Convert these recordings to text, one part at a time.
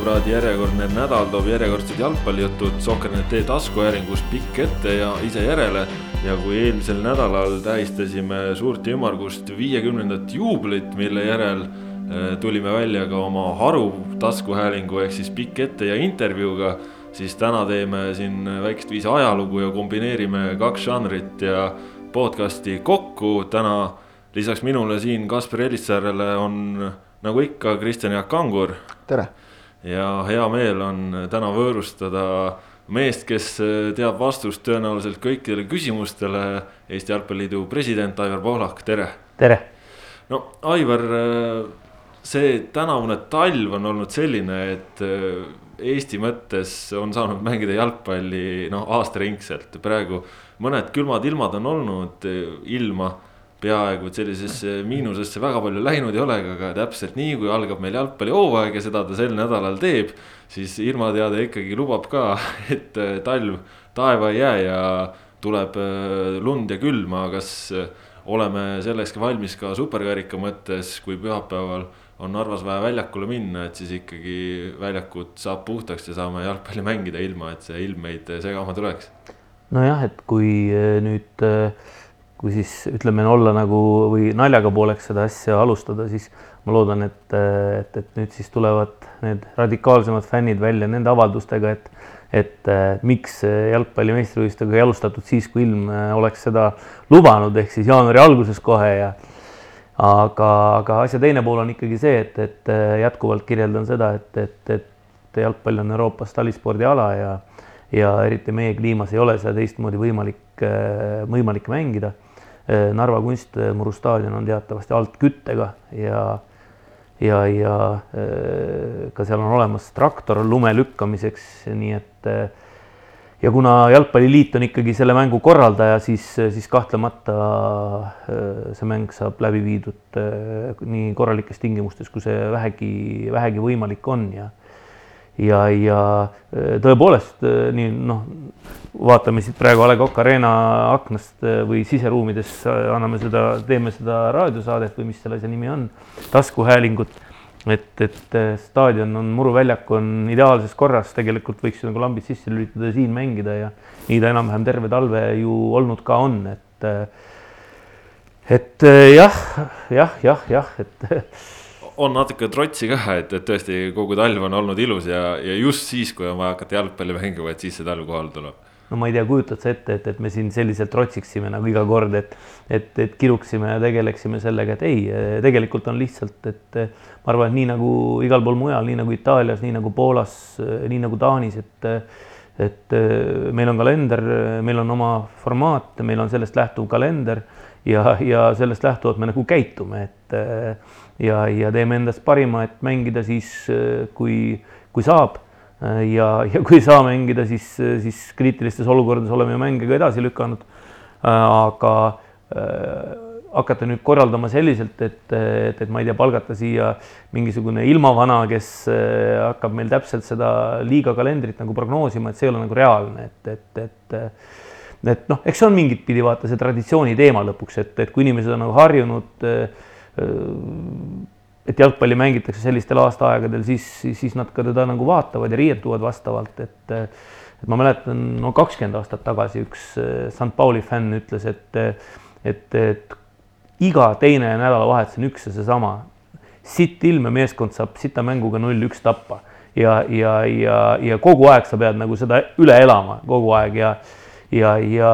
jalgpallisõbrad, järjekordne nädal toob järjekordsed jalgpallijutud Sokker.net taskuhäälingus pikk ette ja ise järele. ja kui eelmisel nädalal tähistasime suurt ja ümmargust viiekümnendat juubelit, mille järel eh, tulime välja ka oma haru taskuhäälingu ehk siis pikk ette ja intervjuuga, siis täna teeme siin väikest viisi ajalugu ja kombineerime kaks žanrit ja podcast'i kokku. täna lisaks minule siin Kaspar Elissaarele on nagu ikka, Kristjan Jaak Kangur. tere! Ja hea meel on täna võõrustada meest, kes teab vastust tõenäoliselt kõikidele küsimustele. Eesti Jalgpalliliidu president Aivar Pohlak, tere! tere! no Aivar, see tänavune talv on olnud selline, et Eesti mõttes on saanud mängida jalgpalli noh, aastaringselt, praegu mõned külmad ilmad on olnud, ilma peaaegu et sellisesse miinusesse väga palju läinud ei ole, aga täpselt nii, kui algab meil jalgpallihooaeg ja seda ta sel nädalal teeb. siis ilmateade ikkagi lubab ka, et talv taeva ei jää ja tuleb lund ja külma, kas oleme selleks valmis ka superkarika mõttes, kui pühapäeval on Narvas vaja väljakule minna, et siis ikkagi väljakut saab puhtaks ja saame jalgpalli mängida, ilma et see ilm meid segama tuleks. nojah, et kui nüüd äh, kui siis ütleme olla nagu või naljaga pooleks seda asja alustada, siis ma loodan, et, et, et nüüd siis tulevad need radikaalsemad fännid välja nende avaldustega, et et miks jalgpalli meistrivõistlustega ei alustatud siis, kui ilm oleks seda lubanud, ehk siis jaanuari alguses kohe ja aga, aga asja teine pool on ikkagi see, et, et jätkuvalt kirjeldan seda, et, et, et jalgpall on Euroopas talispordiala ja ja eriti meie kliimas ei ole seda teistmoodi võimalik, võimalik mängida Narva kunstmuru staadion on teatavasti altküttega ja ja, ja äh, ka seal on olemas traktor lume lükkamiseks, nii et äh, ja kuna Jalgpalliliit on ikkagi selle mängu korraldaja, siis, siis kahtlemata see mäng saab läbi viidud nii korralikes tingimustes, kui see vähegi, vähegi võimalik on ja ja, ja äh, tõepoolest äh, nii noh, vaatame siit praegu A Le Coq Arena aknast äh, või siseruumides anname seda, teeme seda raadiosaadet või mis selle asja nimi on, taskuhäälingut. et, et staadion on, muruväljak on ideaalses korras, tegelikult võiks ju nagu lambid sisse lülitada ja siin mängida ja nii ta enam-vähem terve talve ju olnud ka on, et et jah, jah, jah, jah, et on natuke trotsi ka, et, et tõesti kogu talv on olnud ilus ja, ja just siis, kui on vaja hakata jalgpalli mängima, et siis see talv kohale tuleb. No ma ei tea, kujutad sa ette, et, et me siin selliselt trotsiksime nagu iga kord, et, et, et kiruksime ja tegeleksime sellega, et ei, tegelikult on lihtsalt, et ma arvan, et nii nagu igal pool mujal, nii nagu Itaalias, nii nagu Poolas, nii nagu Taanis, et et meil on kalender, meil on oma formaat, meil on sellest lähtuv kalender ja, ja sellest lähtuvalt me nagu käitume, et ja, ja teeme endast parima, et mängida siis, kui, kui saab. ja, ja kui ei saa mängida, siis, siis kriitilistes olukordades oleme ju mänge ka edasi lükanud. aga äh, hakata nüüd korraldama selliselt, et, et, et ma ei tea, palgata siia mingisugune ilmavana, kes hakkab meil täpselt seda liiga kalendrit nagu prognoosima, et see ei ole nagu reaalne, et, et, et et noh, eks see on mingit pidi vaata see traditsiooni teema lõpuks, et, et kui inimesed on nagu harjunud äh, et jalgpalli mängitakse sellistel aastaaegadel, siis, siis nad ka teda nagu vaatavad ja riietuvad vastavalt, et et ma mäletan, no kakskümmend aastat tagasi üks St Pauli fänn ütles, et et, et iga teine nädalavahetus on üks ja seesama. sitt ilm ja meeskond saab sita mänguga null-üks tappa ja, ja, ja, ja kogu aeg sa pead nagu seda üle elama kogu aeg ja ja, ja,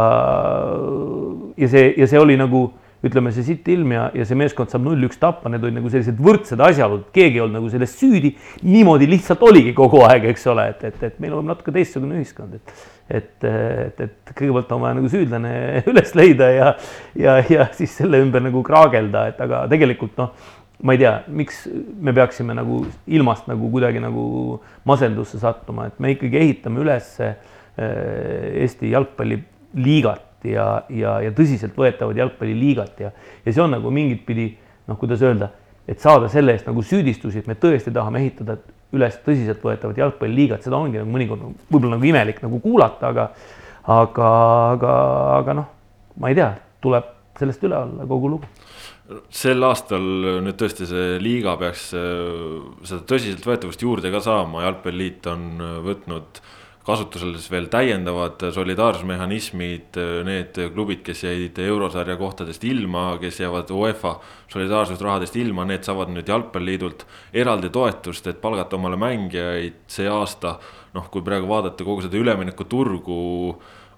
ja see, ja see oli nagu ütleme, see sitt ilm ja, ja see meeskond saab null-üks tappa, need olid nagu sellised võrdsed asjaolud, keegi ei olnud nagu selles süüdi. niimoodi lihtsalt oligi kogu aeg, eks ole, et, et, et meil on natuke teistsugune ühiskond, et, et, et, et kõigepealt on vaja nagu süüdlane üles leida ja, ja, ja siis selle ümber nagu kraagelda, et aga tegelikult noh, ma ei tea, miks me peaksime nagu ilmast nagu kuidagi nagu masendusse sattuma, et me ikkagi ehitame üles äh, Eesti jalgpalliliigat ja, ja, ja tõsiseltvõetavat jalgpalliliigat ja, ja see on nagu mingit pidi noh, kuidas öelda, et saada selle eest nagu süüdistusi, et me tõesti tahame ehitada üles tõsiseltvõetavat jalgpalliliigat, seda ongi nagu mõnikord võib-olla nagu imelik nagu kuulata, aga aga, aga, aga noh, ma ei tea, tuleb sellest üle olla kogu lugu. Sel aastal nüüd tõesti see liiga peaks seda tõsiseltvõetavust juurde ka saama, jalgpalliliit on võtnud kasutusele siis veel täiendavad solidaarsusmehhanismid, need klubid, kes jäid eurosarja kohtadest ilma, kes jäävad UEFA solidaarsusrahadest ilma, need saavad nüüd jalgpalliliidult eraldi toetust, et palgata omale mängijaid see aasta. noh, kui praegu vaadata kogu seda üleminekuturgu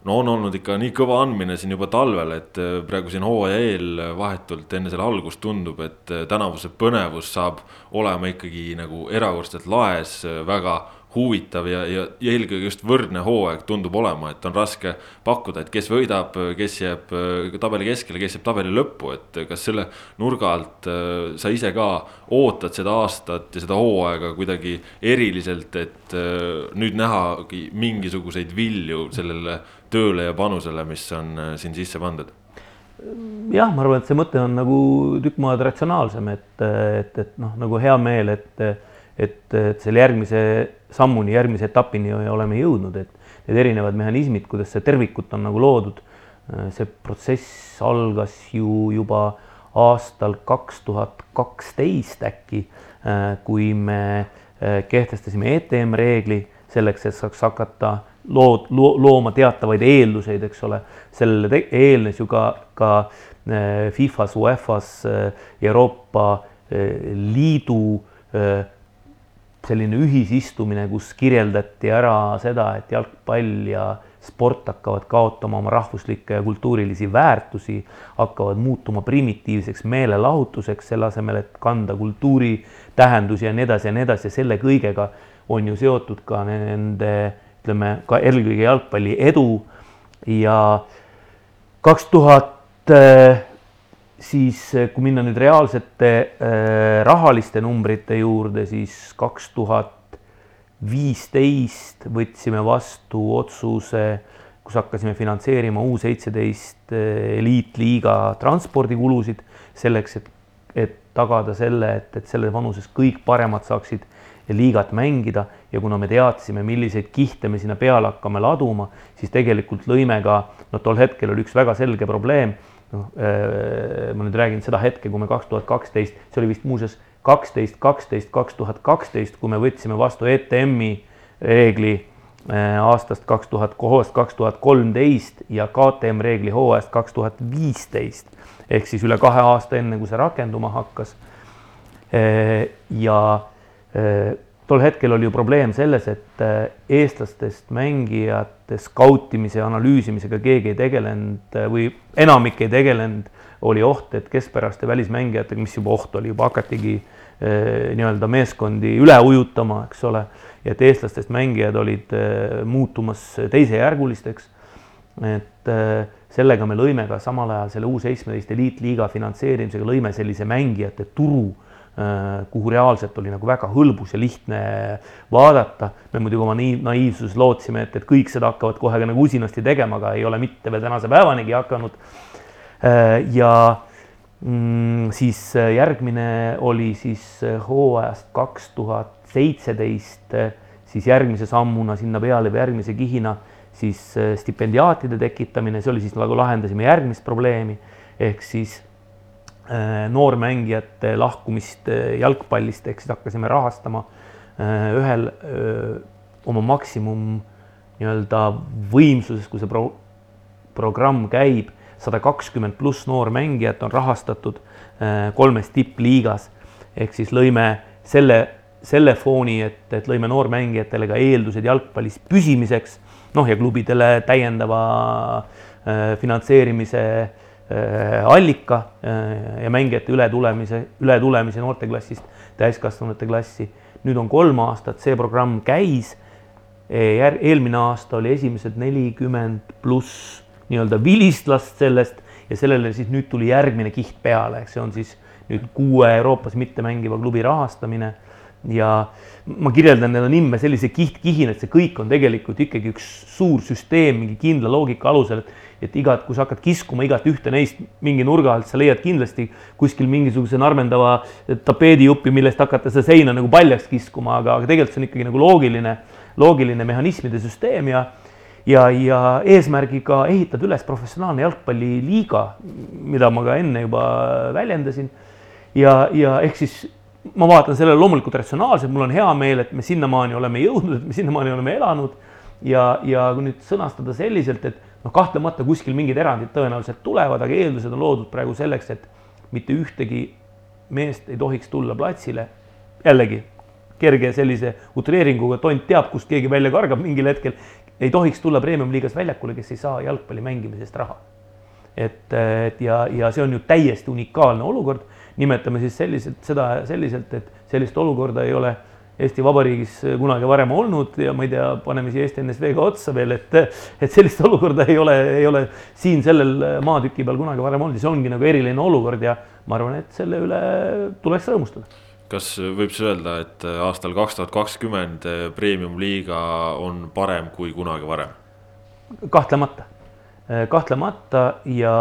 no on olnud ikka nii kõva andmine siin juba talvel, et praegu siin hooaja eel vahetult enne selle algust tundub, et tänavuse põnevus saab olema ikkagi nagu erakordselt laes, väga huvitav ja, ja, ja eelkõige just võrdne hooaeg tundub olema, et on raske pakkuda, et kes võidab, kes jääb äh, tabeli keskele, kes jääb tabeli lõppu, et kas selle nurga alt äh, sa ise ka ootad seda aastat ja seda hooaega kuidagi eriliselt, et äh, nüüd nähagi mingisuguseid vilju sellele tööle ja panusele, mis on siin sisse pandud? jah, ma arvan, et see mõte on nagu tükk maad ratsionaalsem, et, et, et noh, nagu hea meel, et et, et selle järgmise sammuni, järgmise etapini oleme jõudnud, et need erinevad mehhanismid, kuidas see tervikut on nagu loodud. see protsess algas ju juba aastal kaks tuhat kaksteist äkki, kui me kehtestasime ETM reegli selleks, et saaks hakata lood lo,, looma teatavaid eelduseid, eks ole. sellele eelnes ju ka, ka Fifas, UEFA-s, Euroopa Liidu selline ühisistumine, kus kirjeldati ära seda, et jalgpall ja sport hakkavad kaotama oma rahvuslikke ja kultuurilisi väärtusi, hakkavad muutuma primitiivseks meelelahutuseks, selle asemel, et kanda kultuuri tähendusi ja nii edasi ja nii edasi. Ja selle kõigega on ju seotud ka nende ütleme ka eelkõige jalgpalli edu. Ja kaks tuhat siis eh, kui minna nüüd reaalsete äh, rahaliste numbrite juurde, siis kaks tuhat viisteist võtsime vastu otsuse, kus hakkasime finantseerima U seitseteist eh, eliitliiga transpordikulusid selleks, et, et tagada selle, et, et selles vanuses kõik paremad saaksid liigat mängida. Ja kuna me teadsime, milliseid kihte me sinna peale hakkame laduma, siis tegelikult lõime ka, no tol hetkel oli üks väga selge probleem noh, äh, ma nüüd räägin seda hetke, kui me kaks tuhat kaksteist, see oli vist muuseas kaksteist, kaksteist, kaks tuhat kaksteist, kui me võtsime vastu ETM-i reegli äh, aastast kaks tuhat, hooajast kaks tuhat kolmteist ja KTM reegli hooajast kaks tuhat viisteist ehk siis üle kahe aasta enne, kui see rakenduma hakkas. Äh, ja tol hetkel oli ju probleem selles, et äh, eestlastest mängijate skautimise analüüsimisega keegi ei tegelenud äh, või enamik ei tegelenud, oli oht, et keskpäraste välismängijatega, mis juba oht oli, juba hakatigi äh, nii-öelda meeskondi üle ujutama, eks ole, et eestlastest mängijad olid muutumas teisejärgulisteks. et sellega me lõime ka samal ajal selle U seitsmeteist eliitliiga finantseerimisega lõime sellise mängijate turu kuhu reaalselt oli nagu väga hõlbus ja lihtne vaadata. me muidugi oma naiivsuses lootsime, et, et kõik seda hakkavad kohe nagu usinasti tegema, aga ei ole mitte veel tänase päevanigi hakanud. Äh, ja mm, siis äh, järgmine oli siis hooajast kaks tuhat seitseteist, siis järgmise sammuna sinna peale või järgmise kihina siis stipendiaatide tekitamine, see oli siis nagu lahendasime järgmist probleemi ehk siis Äh, noormängijate lahkumist äh, jalgpallist, ehk siis hakkasime rahastama äh, ühel oma maksimum nii-öelda võimsuses, kui see pro-, programm käib, sada kakskümmend pluss noormängijat on rahastatud kolmes tippliigas. ehk siis lõime selle, selle fooni, et, et lõime noormängijatele ka eeldused jalgpallis püsimiseks, noh ja klubidele täiendava finantseerimise Äh, allika äh, ja mängijate ületulemise, ületulemise noorteklassist täiskasvanute klassi. nüüd on kolm aastat, see programm käis. E, eelmine aasta oli esimesed nelikümmend pluss nii-öelda vilistlast sellest ja sellele siis nüüd tuli järgmine kiht peale, ehk see on siis nüüd kuue Euroopas mitte mängiva klubi rahastamine ja ma kirjeldan neid nimme sellise kiht-kihina, et see kõik on tegelikult ikkagi üks suur süsteem mingi kindla loogika alusel, et et igat, kui sa hakkad kiskuma igat ühte neist mingi nurga alt, sa leiad kindlasti kuskil mingisuguse narmendava tapeedijupi, millest hakata seda seina nagu paljaks kiskuma, aga, aga tegelikult see on ikkagi nagu loogiline, loogiline mehhanismide süsteem ja ja, ja eesmärgiga ehitada üles professionaalne jalgpalliliiga, mida ma ka enne juba väljendasin. ja, ja ehk siis ma vaatan sellele loomulikult ratsionaalselt, mul on hea meel, et me sinnamaani oleme jõudnud, et me sinnamaani oleme elanud. ja, ja kui nüüd sõnastada selliselt, et noh, kahtlemata kuskil mingid erandid tõenäoliselt tulevad, aga eeldused on loodud praegu selleks, et mitte ühtegi meest ei tohiks tulla platsile. jällegi kerge sellise utreeringuga, tont teab, kust keegi välja kargab mingil hetkel. ei tohiks tulla premium-liigas väljakule, kes ei saa jalgpalli mängimisest raha. et, et ja, ja see on ju täiesti unikaalne olukord. nimetame siis selliselt seda selliselt, et sellist olukorda ei ole Eesti Vabariigis kunagi varem olnud ja ma ei tea, paneme siia Eesti NSV-ga otsa veel, et, et sellist olukorda ei ole, ei ole siin sellel maatüki peal kunagi varem olnud ja see ongi nagu eriline olukord ja ma arvan, et selle üle tuleks rõõmustada. kas võib siis öelda, et aastal kaks tuhat kakskümmend premium-liiga on parem kui kunagi varem? kahtlemata, kahtlemata ja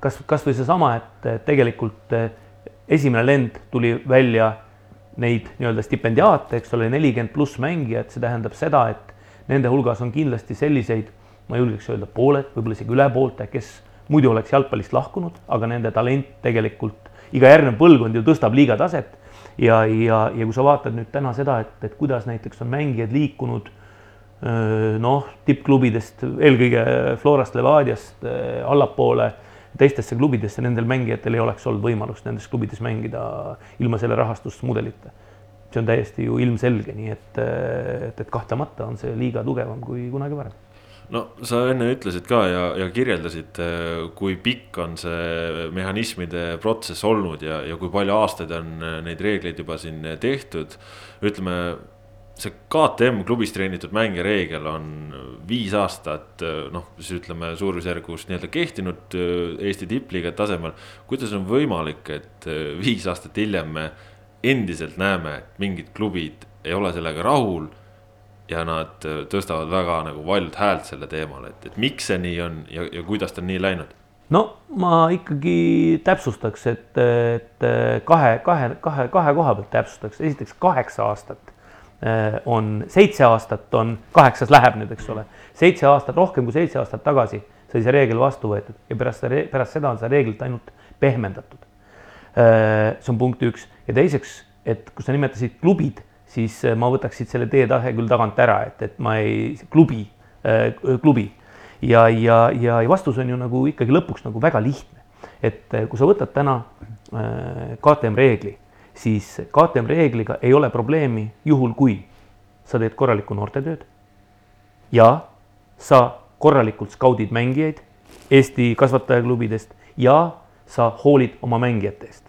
kas, kasvõi seesama, et tegelikult esimene lend tuli välja neid nii-öelda stipendiaate, eks ole, nelikümmend pluss mängijat, see tähendab seda, et nende hulgas on kindlasti selliseid, ma julgeks öelda pooled, võib-olla isegi üle poolte, kes muidu oleks jalgpallist lahkunud, aga nende talent tegelikult, iga järgnev põlvkond ju tõstab liiga taset. ja, ja, ja kui sa vaatad nüüd täna seda, et, et kuidas näiteks on mängijad liikunud noh, tippklubidest, eelkõige Florast, Levadiast allapoole teistesse klubidesse, nendel mängijatel ei oleks olnud võimalust nendes klubides mängida ilma selle rahastusmudelita. see on täiesti ju ilmselge, nii et, et, et kahtlemata on see liiga tugevam kui kunagi varem no sa enne ütlesid ka ja, ja kirjeldasid, kui pikk on see mehhanismide protsess olnud ja, ja kui palju aastaid on neid reegleid juba siin tehtud. ütleme, see KTM klubis treenitud mängija reegel on viis aastat, noh, siis ütleme suurusjärgus nii-öelda kehtinud Eesti tippliiga tasemel. kuidas on võimalik, et viis aastat hiljem me endiselt näeme, et mingid klubid ei ole sellega rahul ja nad tõstavad väga nagu valjult häält selle teemal, et, et miks see nii on ja, ja kuidas ta on nii läinud? no ma ikkagi täpsustaks, et, et kahe, kahe, kahe, kahe koha pealt täpsustaks, esiteks kaheksa aastat on seitse aastat on, kaheksas läheb nüüd, eks ole, seitse aastat, rohkem kui seitse aastat tagasi sai see reegel vastu võetud ja pärast, pärast seda on seda reeglit ainult pehmendatud. Äh, see on punkt üks ja teiseks, et kui sa nimetasid klubid, siis äh, ma võtaks siit selle teetahe küll tagant ära, et, et ma ei, klubi, klubi ja, ja, ja vastus on ju nagu ikkagi lõpuks nagu väga lihtne. et kui sa võtad täna KTM reegli siis KTM reegliga ei ole probleemi juhul, kui sa teed korralikku noortetööd ja sa korralikult skaudid mängijaid Eesti kasvatajaklubidest ja sa hoolid oma mängijate eest.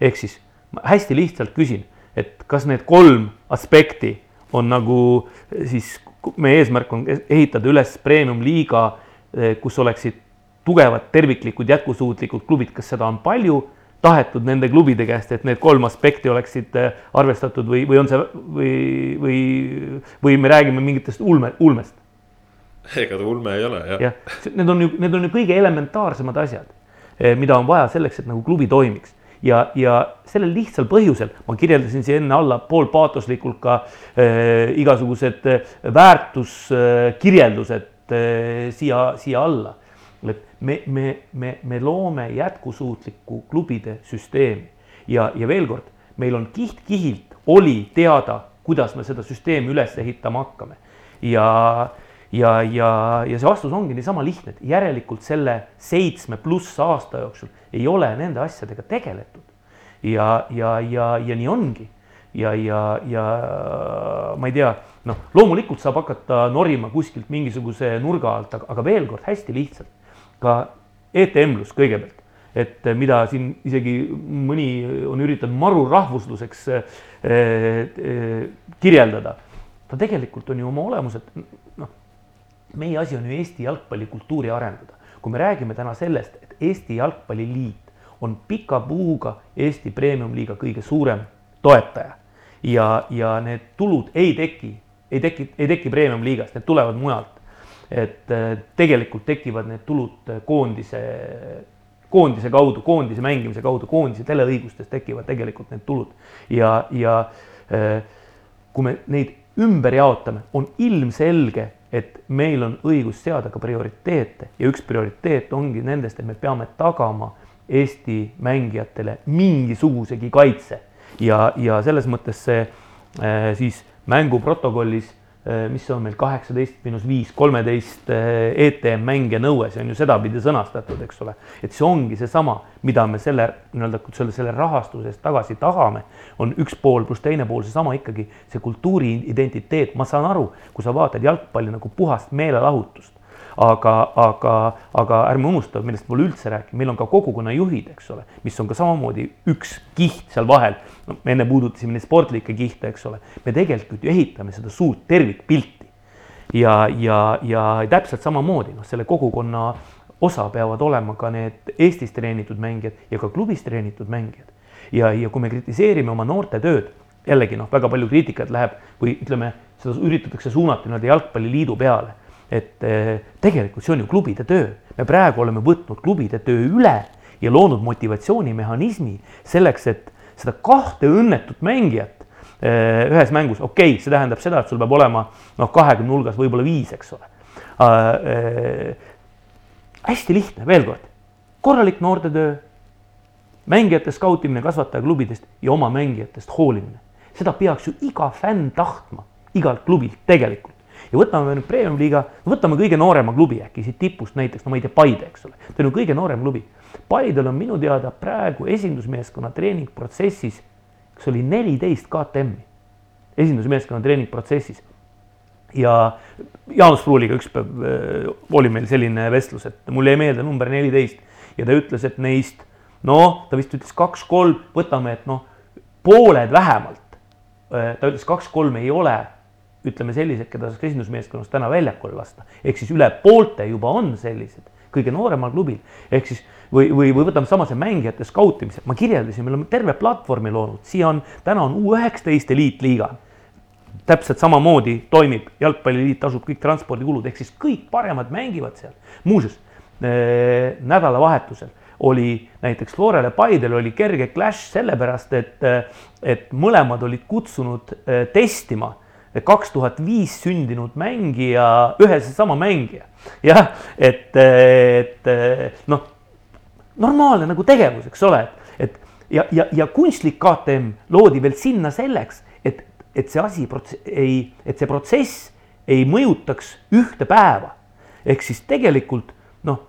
ehk siis ma hästi lihtsalt küsin, et kas need kolm aspekti on nagu siis meie eesmärk on ehitada üles premium-liiga, kus oleksid tugevad, terviklikud, jätkusuutlikud klubid, kas seda on palju tahetud nende klubide käest, et need kolm aspekti oleksid äh, arvestatud või, või on see või, või, või me räägime mingitest ulme, ulmest? ega ta ulme ei ole, jah. jah, need on ju, need on ju kõige elementaarsemad asjad, eh, mida on vaja selleks, et nagu klubi toimiks ja, ja sellel lihtsal põhjusel ma kirjeldasin siin enne alla poolpaatoslikult ka äh, igasugused väärtuskirjeldused äh, siia, siia alla me, me, me, me loome jätkusuutlikku klubide süsteemi ja, ja veel kord, meil on kiht-kihilt oli teada, kuidas me seda süsteemi üles ehitama hakkame. ja, ja, ja, ja see vastus ongi niisama lihtne, et järelikult selle seitsme pluss aasta jooksul ei ole nende asjadega tegeletud. ja, ja, ja, ja nii ongi ja, ja, ja ma ei tea, noh, loomulikult saab hakata norima kuskilt mingisuguse nurga alt, aga veel kord hästi lihtsalt ka ETM-lus kõigepealt, et mida siin isegi mõni on üritanud marurahvusluseks eh, eh, kirjeldada. ta tegelikult on ju oma olemuselt noh, meie asi on ju Eesti jalgpallikultuuri arendada. kui me räägime täna sellest, et Eesti Jalgpalliliit on pika puuga Eesti Premium-liiga kõige suurem toetaja ja, ja need tulud ei teki, ei teki, ei teki Premium-liigast, need tulevad mujalt et äh, tegelikult tekivad need tulud äh, koondise, koondise kaudu, koondise mängimise kaudu, koondise teleõigustest tekivad tegelikult need tulud. Ja, ja äh, kui me neid ümber jaotame, on ilmselge, et meil on õigus seada ka prioriteete. Ja üks prioriteet ongi nendest, et me peame tagama Eesti mängijatele mingisugusegi kaitse. Ja, ja selles mõttes see siis mänguprotokollis mis on meil kaheksateist miinus viis, kolmeteist äh, ETM mängija nõue, see on ju sedapidi sõnastatud, eks ole. et see ongi seesama, mida me selle nii-öelda selle, selle rahastuse eest tagasi tahame, on üks pool pluss teine pool seesama ikkagi see kultuuri identiteet, ma saan aru, kui sa vaatad jalgpalli nagu puhast meelelahutust aga, aga, aga ärme unusta, millest pole üldse rääkinud, meil on ka kogukonnajuhid, eks ole, mis on ka samamoodi üks kiht seal vahel. no me enne puudutasime neid sportlikke kihte, eks ole, me tegelikult ju ehitame seda suurt tervikpilti. ja, ja, ja täpselt samamoodi noh, selle kogukonna osa peavad olema ka need Eestis treenitud mängijad ja ka klubis treenitud mängijad. ja, ja kui me kritiseerime oma noorte tööd, jällegi noh, väga palju kriitikat läheb või ütleme, seda üritatakse suunata nii-öelda jalgpalliliidu peale et eh, tegelikult see on ju klubide töö. me praegu oleme võtnud klubide töö üle ja loonud motivatsioonimehhanismi selleks, et seda kahte õnnetut mängijat eh, ühes mängus, okei okay,, see tähendab seda, et sul peab olema noh, kahekümne hulgas võib-olla viis, eks ole äh,. hästi lihtne, veel kord, korralik noortetöö, mängijate skautimine kasvatajaklubidest ja oma mängijatest hoolimine. seda peaks ju iga fänn tahtma, igalt klubilt tegelikult ja võtame nüüd premium-liiga, võtame kõige noorema klubi äkki siit tipust näiteks, no ma ei tea, Paide, eks ole, see on ju kõige noorem klubi. Paidel on minu teada praegu esindusmeeskonna treeningprotsessis, kas oli neliteist KTM-i, esindusmeeskonna treeningprotsessis. ja Jaanus Pruuliga üks päev oli meil selline vestlus, et mul jäi meelde number neliteist ja ta ütles, et neist noh, ta vist ütles kaks-kolm, võtame, et noh, pooled vähemalt. Äh, ta ütles, kaks-kolm ei ole ütleme sellised, keda saaks esindusmeeskonnast täna väljakule lasta, ehk siis üle poolte juba on sellised, kõige nooremal klubil, ehk siis või, või, või võtame sama see mängijate skautimise, ma kirjeldasin, me oleme terve platvormi loonud, siia on, täna on U üheksateist eliitliiga. täpselt samamoodi toimib, jalgpalliliit tasub kõik transpordikulud, ehk siis kõik paremad mängivad seal. muuseas äh, nädalavahetusel oli näiteks Florele Paidel oli kerge clash sellepärast, et, et mõlemad olid kutsunud äh, testima kaks tuhat viis sündinud mängija, ühe seesama mängija. jah, et, et noh, normaalne nagu tegevus, eks ole, et ja, ja, ja kunstlik KTM loodi veel sinna selleks, et, et see asi ei, et see protsess ei mõjutaks ühte päeva. ehk siis tegelikult noh,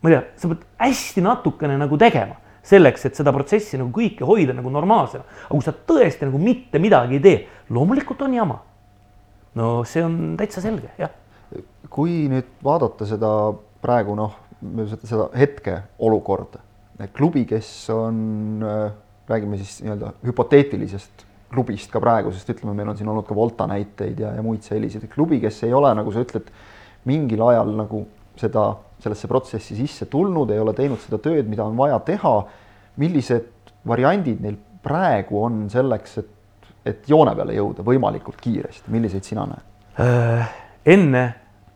ma ei tea, sa pead hästi natukene nagu tegema selleks, et seda protsessi nagu kõike hoida nagu normaalsena. aga kui sa tõesti nagu mitte midagi ei tee, loomulikult on jama no see on täitsa selge, jah. kui nüüd vaadata seda praegu noh, seda hetke olukorda, klubi, kes on, äh, räägime siis nii-öelda hüpoteetilisest klubist ka praegu, sest ütleme, meil on siin olnud ka Volta näiteid ja, ja muid selliseid, klubi, kes ei ole, nagu sa ütled, mingil ajal nagu seda, sellesse protsessi sisse tulnud, ei ole teinud seda tööd, mida on vaja teha. millised variandid neil praegu on selleks, et et joone peale jõuda võimalikult kiiresti, milliseid sina näed? Äh, enne,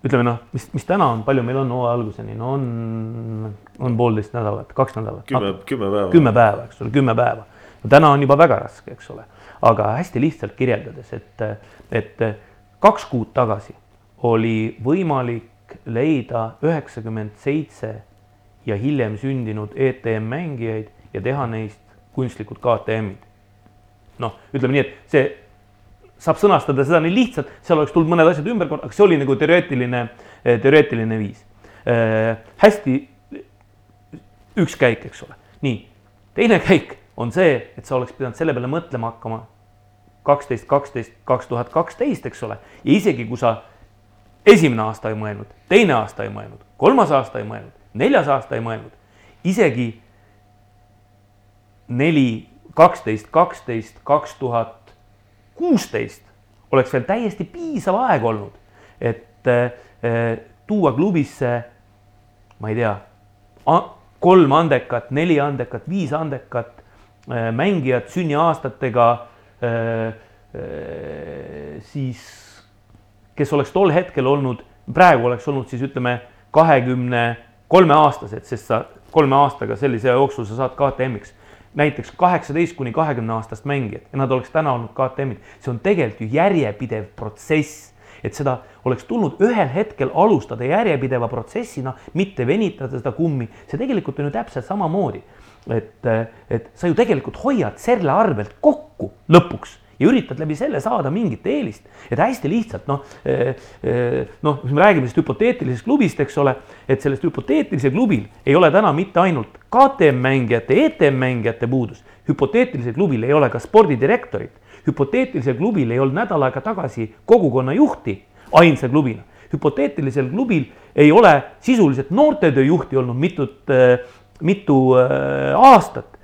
ütleme noh, mis, mis täna on, palju meil on hooaja alguseni, no on, on poolteist nädalat, kaks nädalat. kümme, kümme päeva. kümme päeva, eks ole, kümme päeva. no täna on juba väga raske, eks ole, aga hästi lihtsalt kirjeldades, et, et kaks kuud tagasi oli võimalik leida üheksakümmend seitse ja hiljem sündinud ETM mängijaid ja teha neist kunstlikud KTM-id noh, ütleme nii, et see saab sõnastada seda nii lihtsalt, seal oleks tulnud mõned asjad ümber aga see oli nagu teoreetiline, eh, teoreetiline viis äh,. hästi üks käik, eks ole, nii. teine käik on see, et sa oleks pidanud selle peale mõtlema hakkama kaksteist, kaksteist, kaks tuhat kaksteist, eks ole, ja isegi kui sa esimene aasta ei mõelnud, teine aasta ei mõelnud, kolmas aasta ei mõelnud, neljas aasta ei mõelnud, isegi neli kaksteist, kaksteist, kaks tuhat kuusteist oleks veel täiesti piisav aeg olnud, et äh, tuua klubisse, ma ei tea, kolm andekat, neli andekat, viis andekat äh, mängijat sünniaastatega äh, siis kes oleks tol hetkel olnud, praegu oleks olnud siis ütleme kahekümne kolme aastased, sest sa kolme aastaga sellise jooksul sa saad KTM-iks näiteks kaheksateist kuni kahekümne aastast mängijat ja nad oleks täna olnud KTM-id, see on tegelikult ju järjepidev protsess. Et seda oleks tulnud ühel hetkel alustada järjepideva protsessina, mitte venitada seda kummi, see tegelikult on ju täpselt samamoodi. et, et sa ju tegelikult hoiad selle arvelt kokku lõpuks ja üritad läbi selle saada mingit eelist. et hästi lihtsalt noh, eh, eh, noh, me räägime sellest hüpoteetilisest klubist, eks ole, et sellest hüpoteetilisel klubil ei ole täna mitte ainult KTM mängijate, ETM mängijate puudus, hüpoteetilisel klubil ei ole ka spordidirektorit, hüpoteetilisel klubil ei olnud nädal aega tagasi kogukonna juhti ainsa klubina. hüpoteetilisel klubil ei ole sisuliselt noortetöö juhti olnud mitut, mitu aastat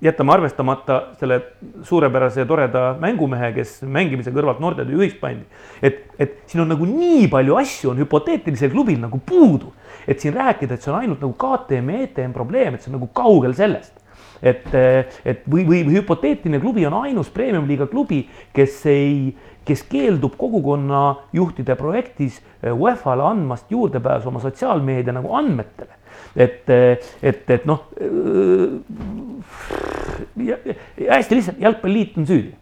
jätame arvestamata selle suurepärase ja toreda mängumehe, kes mängimise kõrvalt noortetöö juhiks pandi. et, et siin on nagu nii palju asju on hüpoteetilisel klubil nagu puudu, et siin rääkida, et see on ainult nagu KTM ja ETM probleem, et see on nagu kaugel sellest. et, et või, või, hüpoteetiline klubi on ainus premium-liiga klubi, kes ei, kes keeldub kogukonna juhtide projektis UEFA-le andmast juurdepääsu oma sotsiaalmeedia nagu andmetele et, et, et noh, hästi lihtsalt, jalgpalliliit on süüdi.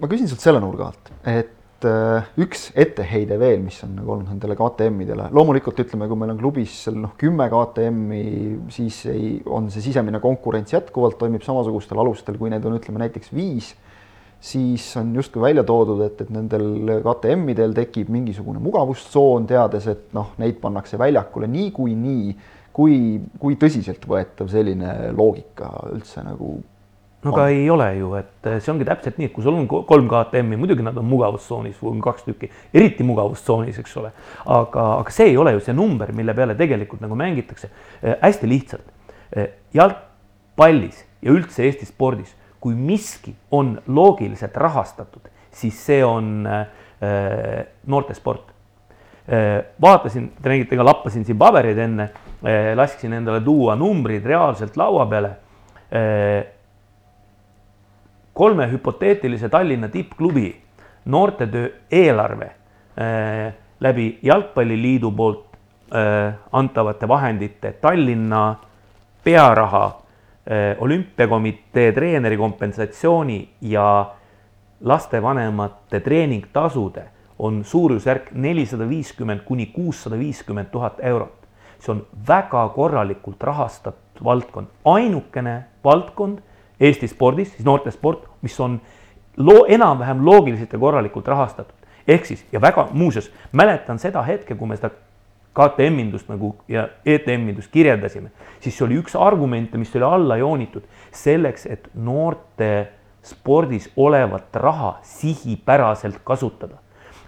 ma küsin sult selle nurga alt, et äh, üks etteheide veel, mis on nagu olnud nendele KTM-idele, loomulikult ütleme, kui meil on klubis seal noh, kümme KTM-i, siis ei, on see sisemine konkurents jätkuvalt toimib samasugustel alustel, kui neid on, ütleme näiteks viis siis on justkui välja toodud, et, et nendel KTM-idel tekib mingisugune mugavustsoon, teades, et noh, neid pannakse väljakule niikuinii. kui, kui tõsiseltvõetav selline loogika üldse nagu no aga ei ole ju, et see ongi täpselt nii, et kui sul on kolm KTM-i, muidugi nad on mugavustsoonis või on kaks tükki, eriti mugavustsoonis, eks ole. aga, aga see ei ole ju see number, mille peale tegelikult nagu mängitakse äh,. hästi lihtsalt äh,, jalgpallis ja üldse Eesti spordis kui miski on loogiliselt rahastatud, siis see on äh, noortesport äh,. vaatasin, te nägite ka, lappasin siin pabereid enne äh,, lasksin endale tuua numbrid reaalselt laua peale äh,. kolme hüpoteetilise Tallinna tippklubi noortetöö eelarve äh, läbi Jalgpalliliidu poolt äh, antavate vahendite Tallinna pearaha Äh, olümpiakomitee treeneri kompensatsiooni ja lastevanemate treeningtasude on suurusjärk nelisada viiskümmend kuni kuussada viiskümmend tuhat eurot. see on väga korralikult rahastatud valdkond, ainukene valdkond Eesti spordis, siis noortesport, mis on loo-, enam-vähem loogiliselt ja korralikult rahastatud. ehk siis ja väga muuseas mäletan seda hetke, kui me seda KTM-indust nagu ja ETM-indust kirjeldasime, siis see oli üks argumente, mis oli alla joonitud selleks, et noorte spordis olevat raha sihipäraselt kasutada.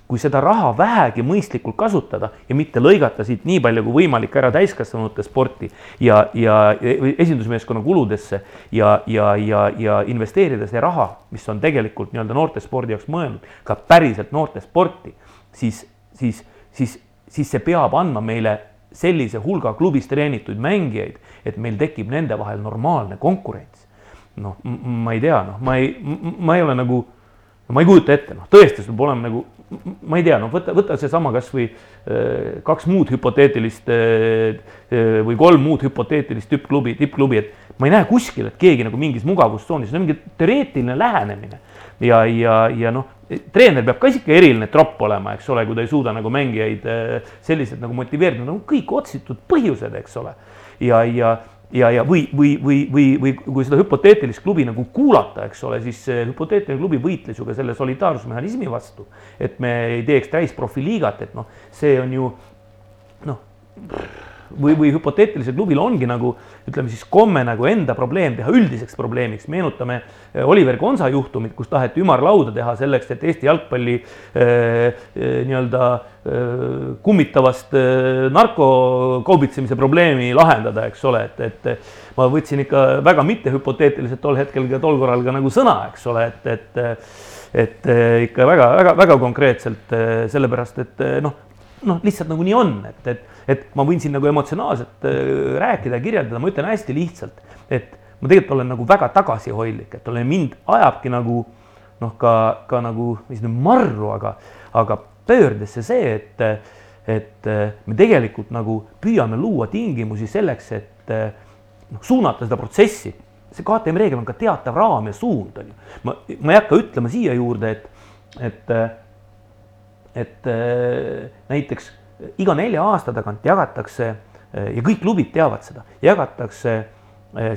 kui seda raha vähegi mõistlikult kasutada ja mitte lõigata siit nii palju kui võimalik ära täiskasvanute sporti ja, ja esindusmeeskonna kuludesse ja, ja, ja, ja investeerida see raha, mis on tegelikult nii-öelda noortespordi jaoks mõeldud, ka päriselt noortesporti, siis, siis, siis siis see peab andma meile sellise hulga klubis treenitud mängijaid, et meil tekib nende vahel normaalne konkurents. noh, ma ei tea, noh, ma ei, ma ei ole nagu, ma ei kujuta ette, noh, tõesti, sul peab olema nagu, ma ei tea, noh, võta, võta seesama kasvõi äh, kaks muud hüpoteetilist äh, äh, või kolm muud hüpoteetilist tippklubi, tippklubi, et ma ei näe kuskil, et keegi nagu mingis mugavustsoonis, see on mingi teoreetiline lähenemine ja, ja, ja noh, treener peab ka ikka eriline tropp olema, eks ole, kui ta ei suuda nagu mängijaid äh, selliselt nagu motiveerida, no kõik otsitud põhjused, eks ole. ja, ja, ja, ja või, või, või, või, või kui seda hüpoteetilist klubi nagu kuulata, eks ole, siis hüpoteetiline klubi võitles ju ka selle solidaarsusmehhanismi vastu. et me ei teeks täisprofiliigat, et noh, see on ju noh või, või hüpoteetilisel klubil ongi nagu ütleme siis komme nagu enda probleem teha üldiseks probleemiks, meenutame eh, Oliver Konsa juhtumit, kus taheti ümarlauda teha selleks, et Eesti jalgpalli äh, nii-öelda äh, kummitavast narkokaubitsemise probleemi lahendada, eks ole, et, et ma võtsin ikka väga mittehüpoteetiliselt tol hetkel ka tol korral ka nagu sõna, eks ole, et, et et ikka väga-väga-väga konkreetselt sellepärast, et noh, noh, lihtsalt nagu nii on, et, et et ma võin siin nagu emotsionaalselt äh, rääkida ja kirjeldada, ma ütlen hästi lihtsalt, et ma tegelikult olen nagu väga tagasihoidlik, et olen mind ajabki nagu noh, ka, ka nagu, mis nüüd marru, aga, aga pöördesse see, et, et me tegelikult nagu püüame luua tingimusi selleks, et noh, suunata seda protsessi, see KTM reegel on ka teatav raam ja suund on ju. ma, ma ei hakka ütlema siia juurde, et, et, et näiteks iga nelja aasta tagant jagatakse ja kõik klubid teavad seda, jagatakse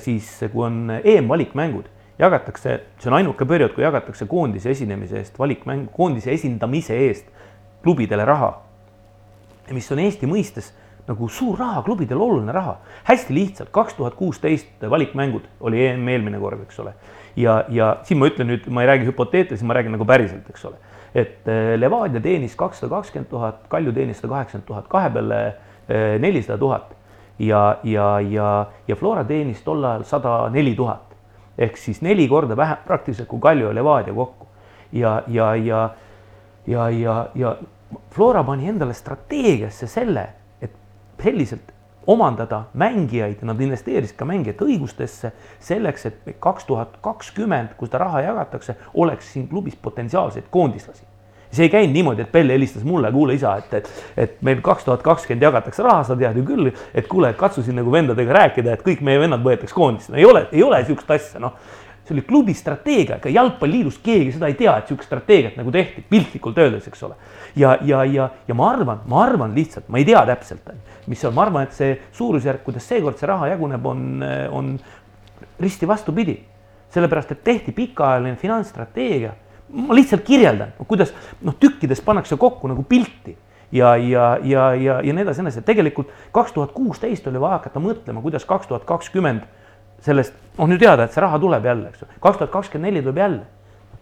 siis, kui on EM-valikmängud, jagatakse, see on ainuke periood, kui jagatakse koondise esinemise eest valikmäng, koondise esindamise eest klubidele raha. mis on Eesti mõistes nagu suur raha, klubidel oluline raha. hästi lihtsalt, kaks tuhat kuusteist valikmängud oli EM eelmine kord, eks ole. ja, ja siin ma ütlen nüüd, ma ei räägi hüpoteetiliselt, ma räägin nagu päriselt, eks ole. Et eh, Levadia teenis kakssada kakskümmend tuhat, Kalju teenis sada kaheksakümmend tuhat, kahe peale eh, nelisada tuhat. ja, ja, ja, ja Flora teenis tol ajal sada neli tuhat. ehk siis neli korda vähem praktiliselt kui Kalju ja Levadia kokku. ja, ja, ja, ja, ja, ja Flora pani endale strateegiasse selle selliselt omandada mängijaid, nad investeerisid ka mängijate õigustesse selleks, et kaks tuhat kakskümmend, kui seda raha jagatakse, oleks siin klubis potentsiaalseid koondislasi. see ei käinud niimoodi, et Pelle helistas mulle, kuule isa, et, et, et meil kaks tuhat kakskümmend jagatakse raha, sa tead ju küll, et kuule, katsu siin nagu vendadega rääkida, et kõik meie vennad võetakse koondisse, no ei ole, ei ole niisugust asja, noh see oli klubi strateegia, ega jalgpalliliidus keegi seda ei tea, et niisugust strateegiat nagu tehti, piltlikult öeldes, eks ole. ja, ja, ja, ja ma arvan, ma arvan lihtsalt, ma ei tea täpselt, mis on, ma arvan, et see suurusjärk, kuidas seekord see raha jaguneb, on, on risti vastupidi. sellepärast, et tehti pikaajaline finantsstrateegia. ma lihtsalt kirjeldan, kuidas noh, tükkides pannakse kokku nagu pilti ja, ja, ja, ja, ja nii edasi, nii edasi, tegelikult kaks tuhat kuusteist oli vaja hakata mõtlema, kuidas kaks tuhat kakskümmend sellest, on ju teada, et see raha tuleb jälle, eks ju, kaks tuhat kakskümmend neli tuleb jälle.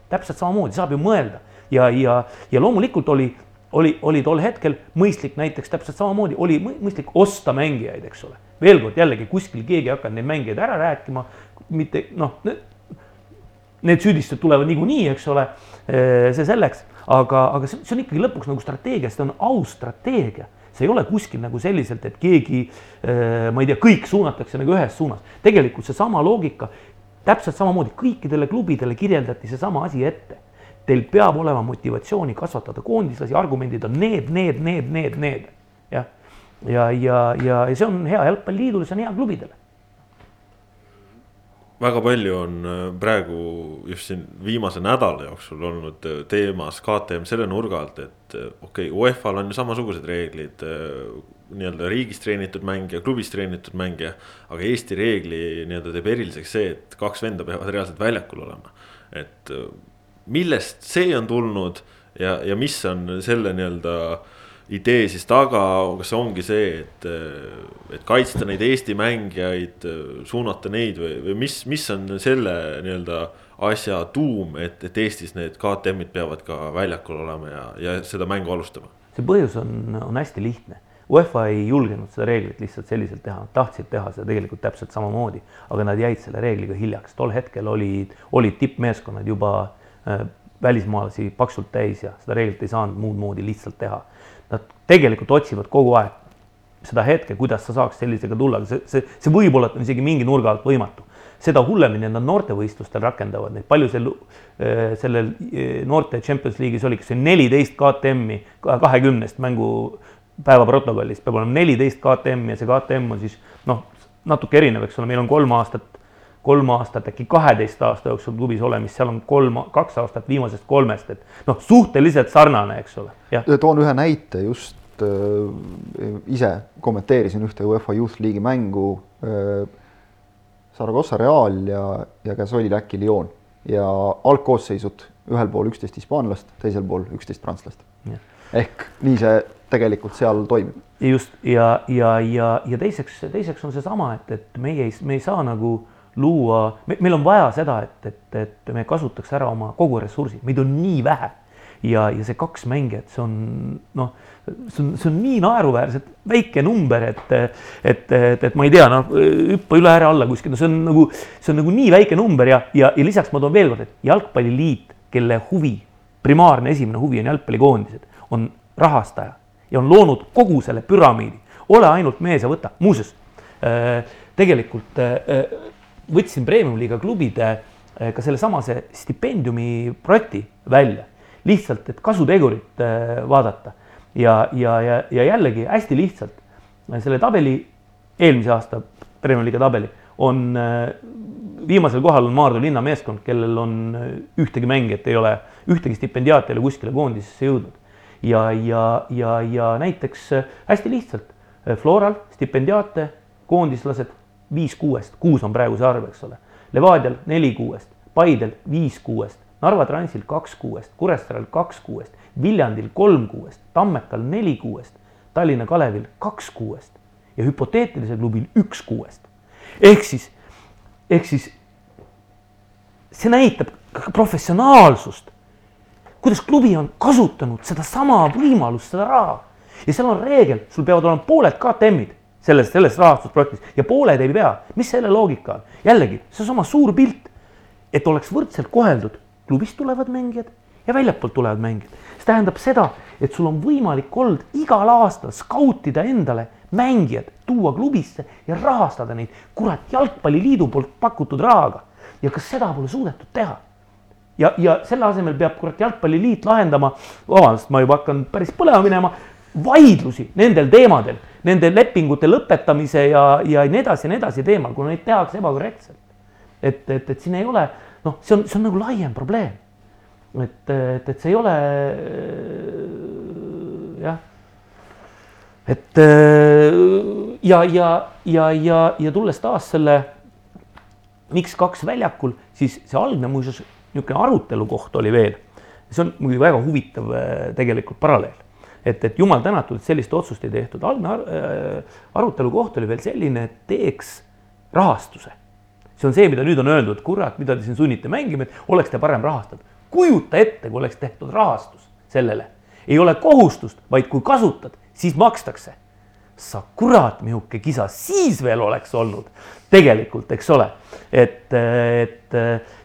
täpselt samamoodi, saab ju mõelda ja, ja, ja loomulikult oli, oli, oli tol hetkel mõistlik näiteks täpselt samamoodi oli mõistlik osta mängijaid, eks ole. veel kord jällegi kuskil keegi ei hakanud neid mängijaid ära rääkima, mitte noh, need süüdistused tulevad niikuinii, eks ole, see selleks, aga, aga see, see on ikkagi lõpuks nagu strateegia, see on aus strateegia see ei ole kuskil nagu selliselt, et keegi, äh, ma ei tea, kõik suunatakse nagu ühes suunas. tegelikult seesama loogika, täpselt samamoodi kõikidele klubidele kirjeldati seesama asi ette. Teil peab olema motivatsiooni kasvatada koondislasi, argumendid on need, need, need, need, need, jah. ja, ja, ja, ja see on hea jalgpalliliidule, see on hea klubidele väga palju on äh, praegu just siin viimase nädala jooksul olnud äh, teemas KTM selle nurga alt, et äh, okei okay,, UEFA-l on ju samasugused reeglid. nii-öelda riigis treenitud mängija, klubis treenitud mängija, aga Eesti reegli nii-öelda teeb eriliseks see, et kaks venda peavad reaalselt väljakul olema. et millest see on tulnud ja, ja mis on selle nii-öelda äh, idee siis taga, kas ongi see, et, et kaitsta neid Eesti mängijaid, suunata neid või, või mis, mis on selle nii-öelda asja tuum, et, et Eestis need KTM-id peavad ka väljakul olema ja, ja seda mängu alustama? see põhjus on, on hästi lihtne. UEFA ei julgenud seda reeglit lihtsalt selliselt teha, nad tahtsid teha seda tegelikult täpselt samamoodi, aga nad jäid selle reegliga hiljaks, tol hetkel olid, olid tippmeeskonnad juba äh, välismaalasi paksult täis ja seda reeglit ei saanud muud moodi lihtsalt teha tegelikult otsivad kogu aeg seda hetke, kuidas sa saaks sellisega tulla, see, see, see võib-olla on isegi mingi nurga alt võimatu. seda hullemini nad noortevõistlustel rakendavad neid, palju sel, äh, sellel äh, noorte Champions League'is oli, kas see neliteist KTM-i kahekümnest mängupäeva protokollist peab olema neliteist KTM-i ja see KTM on siis noh, natuke erinev, eks ole, meil on kolm aastat kolm aastat, äkki kaheteist aasta jooksul klubis olemist, seal on kolm, kaks aastat viimasest kolmest, et noh, suhteliselt sarnane, eks ole, toon ühe näite just äh, ise kommenteerisin ühte UEFA Youth League'i mängu äh,. Saragossa Real ja, ja Gasoli Läki Lyon ja algkoosseisud ühel pool üksteist hispaanlast, teisel pool üksteist prantslast. ehk nii see tegelikult seal toimib. just ja, ja, ja, ja teiseks, teiseks on seesama, et, et meie ei, me ei saa nagu äh, luua, meil on vaja seda, et, et, et me kasutaks ära oma kogu ressursi, meid on nii vähe. ja, ja see kaks mängijat, see on noh, see on, see on nii naeruväärselt väike number, et, et, et, et ma ei tea, noh, hüppa üle ääre alla kuskil, no see on nagu, see on nagu nii väike number ja, ja, ja lisaks ma toon veel kord, et jalgpalliliit, kelle huvi, primaarne esimene huvi on jalgpallikoondised, on rahastaja ja on loonud kogu selle püramiidi. ole ainult mees ja võta, muuseas äh, tegelikult äh, võtsin premium-liiga klubide eh, ka sellesamase stipendiumi projekti välja, lihtsalt, et kasutegurit eh, vaadata. Ja, ja, ja, ja jällegi hästi lihtsalt. Selle tabeli, eelmise aasta premium-liiga tabeli on äh, viimasel kohal on Maardu linnameeskond, kellel on ühtegi mängijat ei ole, ühtegi stipendiaati ei ole kuskile koondisesse jõudnud. ja, ja, ja, ja näiteks hästi lihtsalt. Floral stipendiaate, koondislased viis kuuest, kuus on praegu see arv, eks ole. Levadial neli kuuest, Paidel viis kuuest, Narva Transil kaks kuuest, Kuressaarel kaks kuuest, Viljandil kolm kuuest, Tammekal neli kuuest, Tallinna Kalevil kaks kuuest ja hüpoteetilisel klubil üks kuuest. ehk siis, ehk siis see näitab professionaalsust, kuidas klubi on kasutanud sedasama võimalust, seda raha ja seal on reegel, sul peavad olema pooled KTM-id selles, selles rahastusprojektis ja pooled ei pea. mis selle loogika on? jällegi, seesama suur pilt, et oleks võrdselt koheldud, klubist tulevad mängijad ja väljapoolt tulevad mängijad. see tähendab seda, et sul on võimalik olnud igal aastal skautida endale mängijad, tuua klubisse ja rahastada neid, kurat, jalgpalliliidu poolt pakutud rahaga. ja kas seda pole suudetud teha? ja, ja selle asemel peab kurat Jalgpalliliit lahendama, vabandust, ma juba hakkan päris põlema minema, vaidlusi nendel teemadel, nende lepingute lõpetamise ja, ja nii edasi ja nii edasi teemal, kuna neid tehakse ebakorrektselt. et, et, et siin ei ole, noh, see on, see on nagu laiem probleem et, et, et see ei ole jah. et ja, ja, ja, ja, ja tulles taas selle, miks kaks väljakul, siis see algne muuseas niisugune arutelu koht oli veel. see on muidugi väga huvitav tegelikult paralleel, et, et jumal tänatud, et sellist otsust ei tehtud, algne ar arutelu koht oli veel selline, et teeks rahastuse. See on see, mida nüüd on öeldud, kurat, mida te siin sunnite mängima, et oleks te parem rahastatud. Kujuta ette, kui oleks tehtud rahastus sellele, ei ole kohustust, vaid kui kasutad, siis makstakse. sa kurat, niisugune kisa siis veel oleks olnud. Tegelikult, eks ole. et, et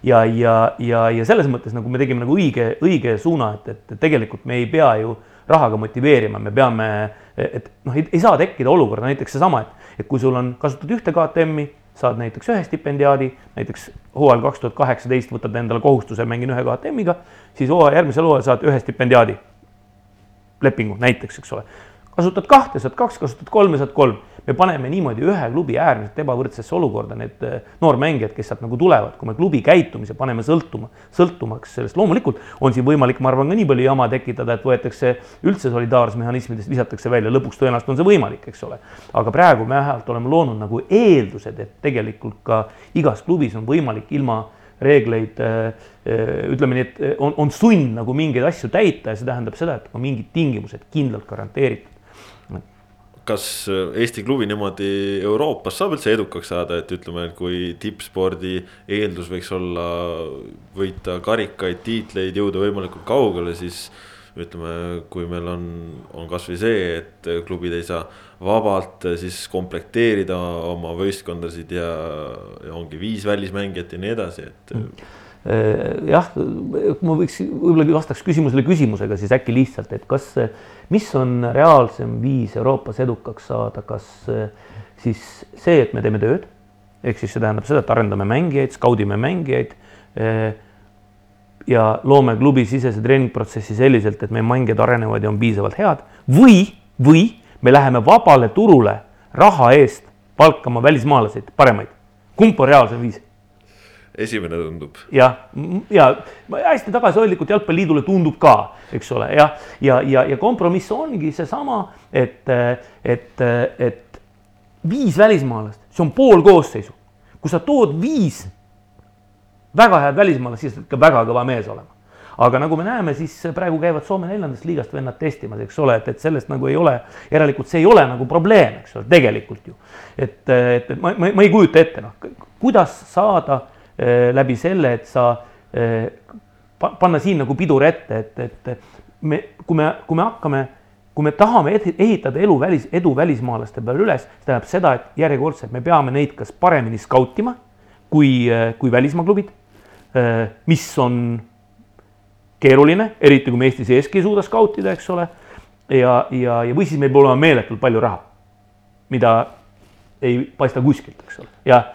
ja, ja, ja, ja selles mõttes nagu me tegime nagu õige, õige suuna, et, et tegelikult me ei pea ju rahaga motiveerima, me peame, et noh, ei saa tekkida olukorda, näiteks seesama, et, et kui sul on kasutatud ühte KTM-i saad näiteks ühe stipendiaadi, näiteks hooajal kaks tuhat kaheksateist võtad endale kohustuse, mängin ühe KTM-iga, siis hooaja, järgmisel hooajal saad ühe stipendiaadi lepingu näiteks, eks ole kasutad kahte, saad kaks, kasutad kolme, saad kolm. Me paneme niimoodi ühe klubi äärmiselt ebavõrdsesse olukorda need eh, noormängijad, kes sealt nagu tulevad, kui me klubi käitumise paneme sõltuma, sõltumaks sellest, loomulikult on siin võimalik, ma arvan, ka nii palju jama tekitada, et võetakse üldse solidaarsusmehhanismidest, visatakse välja, lõpuks tõenäoliselt on see võimalik, eks ole. aga praegu me vähemalt oleme loonud nagu eeldused, et tegelikult ka igas klubis on võimalik ilma reegleid, äh, äh, ütleme nii, et on, on sund nagu mingeid asju täita ja see tähendab seda, et on mingid tingimused kindlalt garanteeritud kas Eesti klubi niimoodi Euroopas saab üldse edukaks saada, et ütleme, et kui tippspordi eeldus võiks olla võita karikaid, tiitleid, jõuda võimalikult kaugele, siis ütleme, kui meil on, on kasvõi see, et klubid ei saa vabalt siis komplekteerida oma võistkondasid ja, ja ongi viis välismängijat ja nii edasi, et mm. Jah, ma võiks, võib-olla vastaks küsimusele küsimusega siis äkki lihtsalt, et kas, mis on reaalsem viis Euroopas edukaks saada, kas siis see, et me teeme tööd, ehk siis see tähendab seda, et arendame mängijaid, skaudime mängijaid ja loome klubisisese treeningprotsessi selliselt, et meie mängijad arenevad ja on piisavalt head või, või me läheme vabale turule raha eest palkama välismaalaseid, paremaid. kumb on reaalsem viis? Esimene tundub. jah, ja hästi tagasihoidlikult Jalgpalliliidule tundub ka, eks ole, jah, ja, ja, ja, ja kompromiss ongi seesama, et, et, et viis välismaalast, see on pool koosseisu. kui sa tood viis väga head välismaalast, siis ikka väga kõva mees olema. aga nagu me näeme, siis praegu käivad Soome neljandast liigast vennad testimas, eks ole, et, et sellest nagu ei ole, järelikult see ei ole nagu probleem, eks ole, tegelikult ju. et, et, ma, ma, ma ei kujuta ette, noh, kuidas saada läbi selle, et sa äh, panna siin nagu pidur ette, et, et me, kui me, kui me hakkame kui me tahame ehitada elu välis, edu välismaalaste peale üles, see tähendab seda, et järjekordselt me peame neid kas paremini skautima kui, kui välismaa klubid Äh, mis on keeruline, eriti kui me Eesti seeski ei suuda skautida, eks ole. ja, ja, ja või siis meil peab olema meeletult palju raha, mida ei paista kuskilt, eks ole, jah.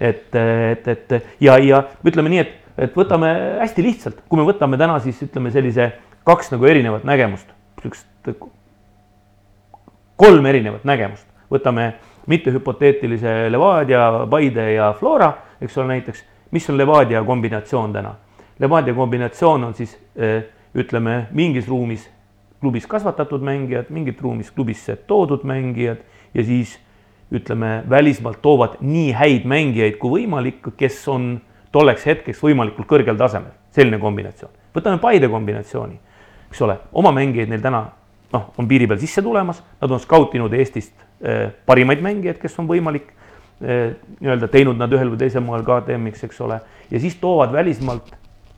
Et, et, et ja, ja ütleme nii, et, et võtame hästi lihtsalt, kui me võtame täna siis ütleme sellise kaks nagu erinevat nägemust, sihukest kolm erinevat nägemust, võtame mitte hüpoteetilise Levadia, Paide ja Flora, eks ole näiteks, mis on Levadia kombinatsioon täna? Levadia kombinatsioon on siis ütleme mingis ruumis klubis kasvatatud mängijad, mingit ruumis klubisse toodud mängijad ja siis ütleme, välismaalt toovad nii häid mängijaid kui võimalik, kes on tolleks hetkeks võimalikult kõrgel tasemel, selline kombinatsioon. võtame Paide kombinatsiooni, eks ole, oma mängijaid neil täna noh, on piiri peal sisse tulemas, nad on skautinud Eestist eh, parimaid mängijaid, kes on võimalik eh, nii-öelda teinud nad ühel või teisel moel KTM-iks, eks ole, ja siis toovad välismaalt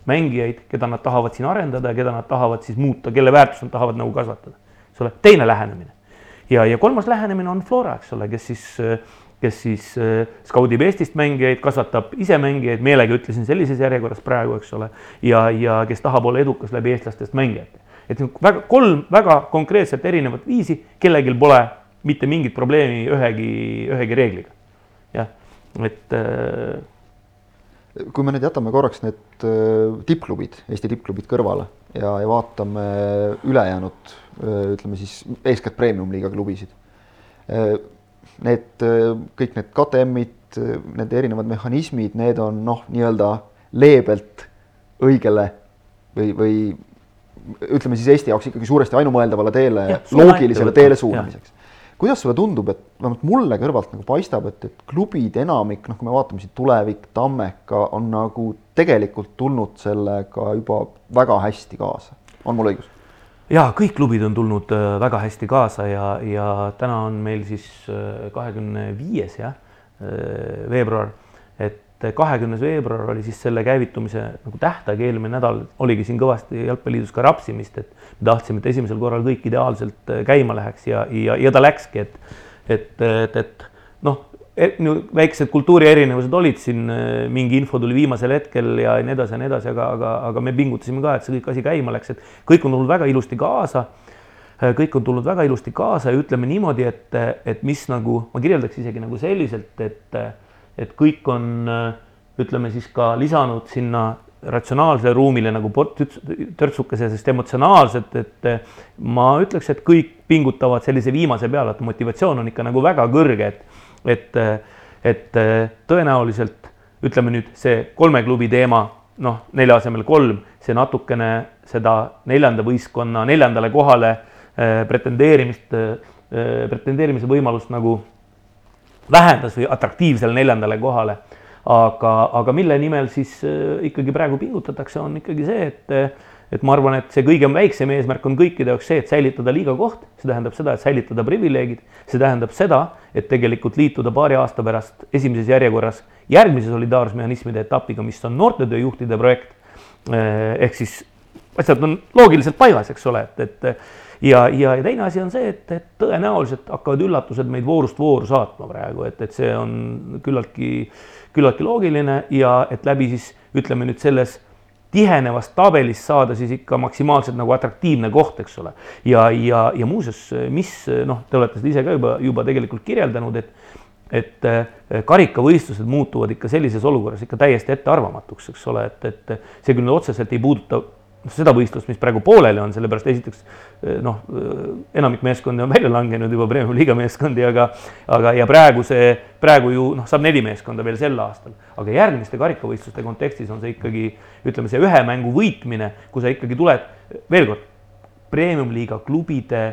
mängijaid, keda nad tahavad siin arendada ja keda nad tahavad siis muuta, kelle väärtust nad tahavad nagu kasvatada, eks ole, teine lähenemine. Ja, ja kolmas lähenemine on Flora, eks ole, kes siis kes siis äh, skaudib Eestist mängijaid, kasvatab ise mängijaid, meelega ütlesin sellises järjekorras praegu, eks ole, ja, ja kes tahab olla edukas läbi eestlastest mängijate. et väga, kolm väga konkreetset erinevat viisi, kellelgi pole mitte mingit probleemi ühegi, ühegi reegliga. jah, et äh, kui me nüüd jätame korraks need äh, tippklubid, Eesti tippklubid kõrvale ja, ja vaatame ülejäänud ütleme siis eeskätt premium-liiga klubisid. Need kõik need KTM-id, need erinevad mehhanismid, need on noh, nii-öelda leebelt õigele või, või ütleme siis Eesti jaoks ikkagi suuresti ainumõeldavale teele, loogilisele teele suunamiseks. Kuidas sulle tundub, et vähemalt mulle kõrvalt nagu paistab, et, et klubid enamik, noh, kui me vaatame siin Tulevik, Tammeka on nagu tegelikult tulnud sellega juba väga hästi kaasa, on mul õigus? ja kõik klubid on tulnud äh, väga hästi kaasa ja, ja täna on meil siis äh, kahekümne viies jah, äh, veebruar, et kahekümnes veebruar oli siis selle käivitumise nagu tähtaeg, eelmine nädal oligi siin kõvasti jalgpalliliidus ka rapsimist, et me tahtsime, et esimesel korral kõik ideaalselt käima läheks ja, ja, ja ta läkski, et et, et, et noh, väiksed kultuuri erinevused olid siin, äh, mingi info tuli viimasel hetkel ja nii edasi ja nii edasi, aga, aga, aga me pingutasime ka, et see kõik asi käima läks, et kõik on tulnud väga ilusti kaasa. Äh, kõik on tulnud väga ilusti kaasa ja ütleme niimoodi, et, et mis nagu ma kirjeldaks isegi nagu selliselt, et, et kõik on, ütleme siis ka lisanud sinna ratsionaalsele ruumile nagu törtsukese, sest emotsionaalselt, et ma ütleks, et kõik pingutavad sellise viimase peale, et motivatsioon on ikka nagu väga kõrge, et et, et tõenäoliselt ütleme nüüd see kolme klubi teema, noh, nelja asemel kolm, see natukene seda neljanda võistkonna neljandale kohale äh, pretendeerimist äh,, pretendeerimise võimalust nagu vähendas või atraktiivsele neljandale kohale. aga, aga mille nimel siis äh, ikkagi praegu pingutatakse, on ikkagi see, et et ma arvan, et see kõige väiksem eesmärk on kõikide jaoks see, et säilitada liiga koht, see tähendab seda, et säilitada privileegid, see tähendab seda, et tegelikult liituda paari aasta pärast esimeses järjekorras järgmise solidaarsusmehhanismide etapiga, mis on noortetööjuhtide projekt. Eh, ehk siis asjad on loogiliselt paigas, eks ole, et, et ja, ja, ja teine asi on see, et, et tõenäoliselt hakkavad üllatused meid voorust vooru saatma praegu, et, et see on küllaltki, küllaltki loogiline ja et läbi siis ütleme nüüd selles tihenevast tabelist saada siis ikka maksimaalselt nagu atraktiivne koht, eks ole. ja, ja, ja muuseas, mis noh, te olete seda ise ka juba, juba tegelikult kirjeldanud, et et eh, karikavõistlused muutuvad ikka sellises olukorras ikka täiesti ettearvamatuks, eks ole, et, et see küll otseselt ei puuduta seda võistlust, mis praegu pooleli on, sellepärast esiteks eh, noh, eh, enamik meeskondi on välja langenud juba Premium-liiga meeskondi, aga aga ja praegu see, praegu ju noh, saab neli meeskonda veel sel aastal, aga järgmiste karikavõistluste kontekstis on see ikkagi ütleme, see ühe mängu võitmine, kui sa ikkagi tuled, veel kord, Premium-liiga klubide,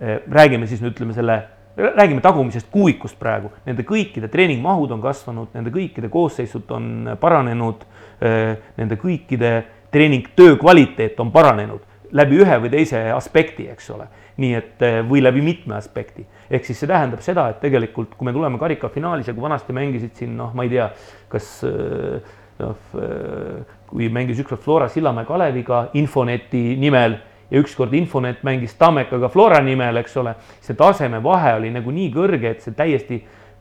eh, räägime siis nüüd ütleme selle räägime tagumisest kuuikust praegu, nende kõikide treeningmahud on kasvanud, nende kõikide koosseisud on paranenud, nende kõikide treeningtöö kvaliteet on paranenud läbi ühe või teise aspekti, eks ole. nii et eh, või läbi mitme aspekti, ehk siis see tähendab seda, et tegelikult, kui me tuleme karikafinaalis ja kui vanasti mängisid siin noh, ma ei tea, kas eh, noh, eh, kui mängis ükskord Flora Sillamäe Kaleviga Infoneti nimel ja ükskord Infonet mängis Tammekaga Flora nimel, eks ole, see tasemevahe oli nagu nii kõrge, et see täiesti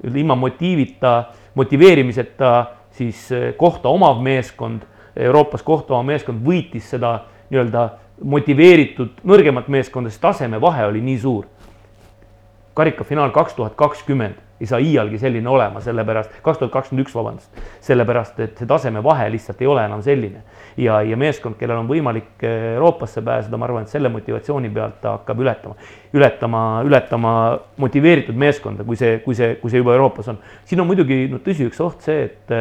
ilma motiivita, motiveerimiseta siis kohta omav meeskond Euroopas kohtava meeskond võitis seda nii-öelda motiveeritud nõrgemat meeskonda, sest tasemevahe oli nii suur. karikafinaal kaks tuhat kakskümmend ei saa iialgi selline olema, sellepärast, kaks tuhat kakskümmend üks, vabandust, sellepärast et see tasemevahe lihtsalt ei ole enam selline. ja, ja meeskond, kellel on võimalik Euroopasse pääseda, ma arvan, et selle motivatsiooni pealt ta hakkab ületama, ületama, ületama motiveeritud meeskonda, kui see, kui see, kui see juba Euroopas on. siin on muidugi no tõsi, üks oht see, et,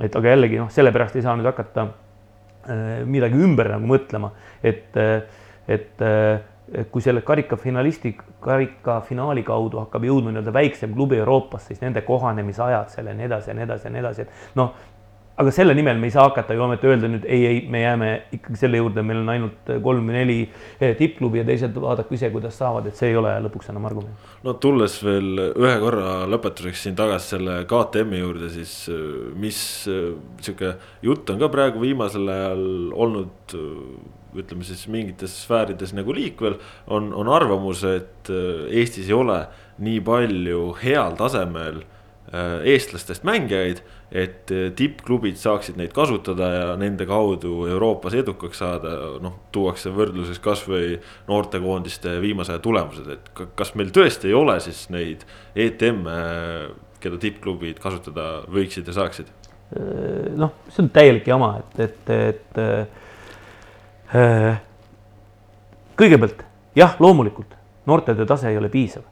et aga jällegi noh, sellepärast ei saa nüüd hakata äh, midagi ümber nagu mõtlema, et, et kui selle karikafinalisti, karikafinaali kaudu hakkab jõudma nii-öelda väiksem klubi Euroopasse, siis nende kohanemisajad seal ja nii edasi ja nii edasi ja nii edasi, et noh, aga selle nimel me ei saa hakata ju ometi öelda nüüd ei, ei, me jääme ikkagi selle juurde, meil on ainult kolm või neli eh, tippklubi ja teised vaadaku ise, kuidas saavad, et see ei ole lõpuks enam argument. no tulles veel ühe korra lõpetuseks siin tagasi selle KTM-i juurde, siis eh, mis sihuke jutt on ka praegu viimasel ajal olnud ütleme siis mingites sfäärides nagu liikvel, on, on arvamus, et äh, Eestis ei ole nii palju heal tasemel äh, eestlastest mängijaid, et äh, tippklubid saaksid neid kasutada ja nende kaudu Euroopas edukaks saada, noh, tuuakse võrdluses kasvõi noortekoondiste viimase aja tulemused, et kas meil tõesti ei ole siis neid ETM-e, keda tippklubid kasutada võiksid ja saaksid? noh, see on täielik jama, et, et, et Äh, kõigepealt jah, loomulikult noortetöö tase ei ole piisav,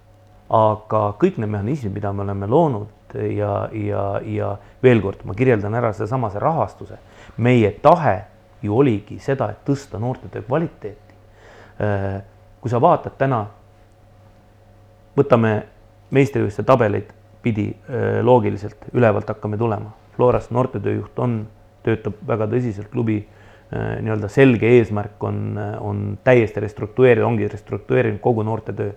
aga kõik need mehhanismid, mida me oleme loonud ja, ja, ja veel kord ma kirjeldan ära sedasama, see rahastuse, meie tahe ju oligi seda, et tõsta noortetöö kvaliteeti. Äh, kui sa vaatad täna, võtame meistrivõistluste tabeleid pidi äh, loogiliselt ülevalt hakkame tulema. Floras noortetööjuht on, töötab väga tõsiselt klubi Äh, nii-öelda selge eesmärk on, on täiesti restruktureerida, ongi restruktureerinud kogu noortetöö.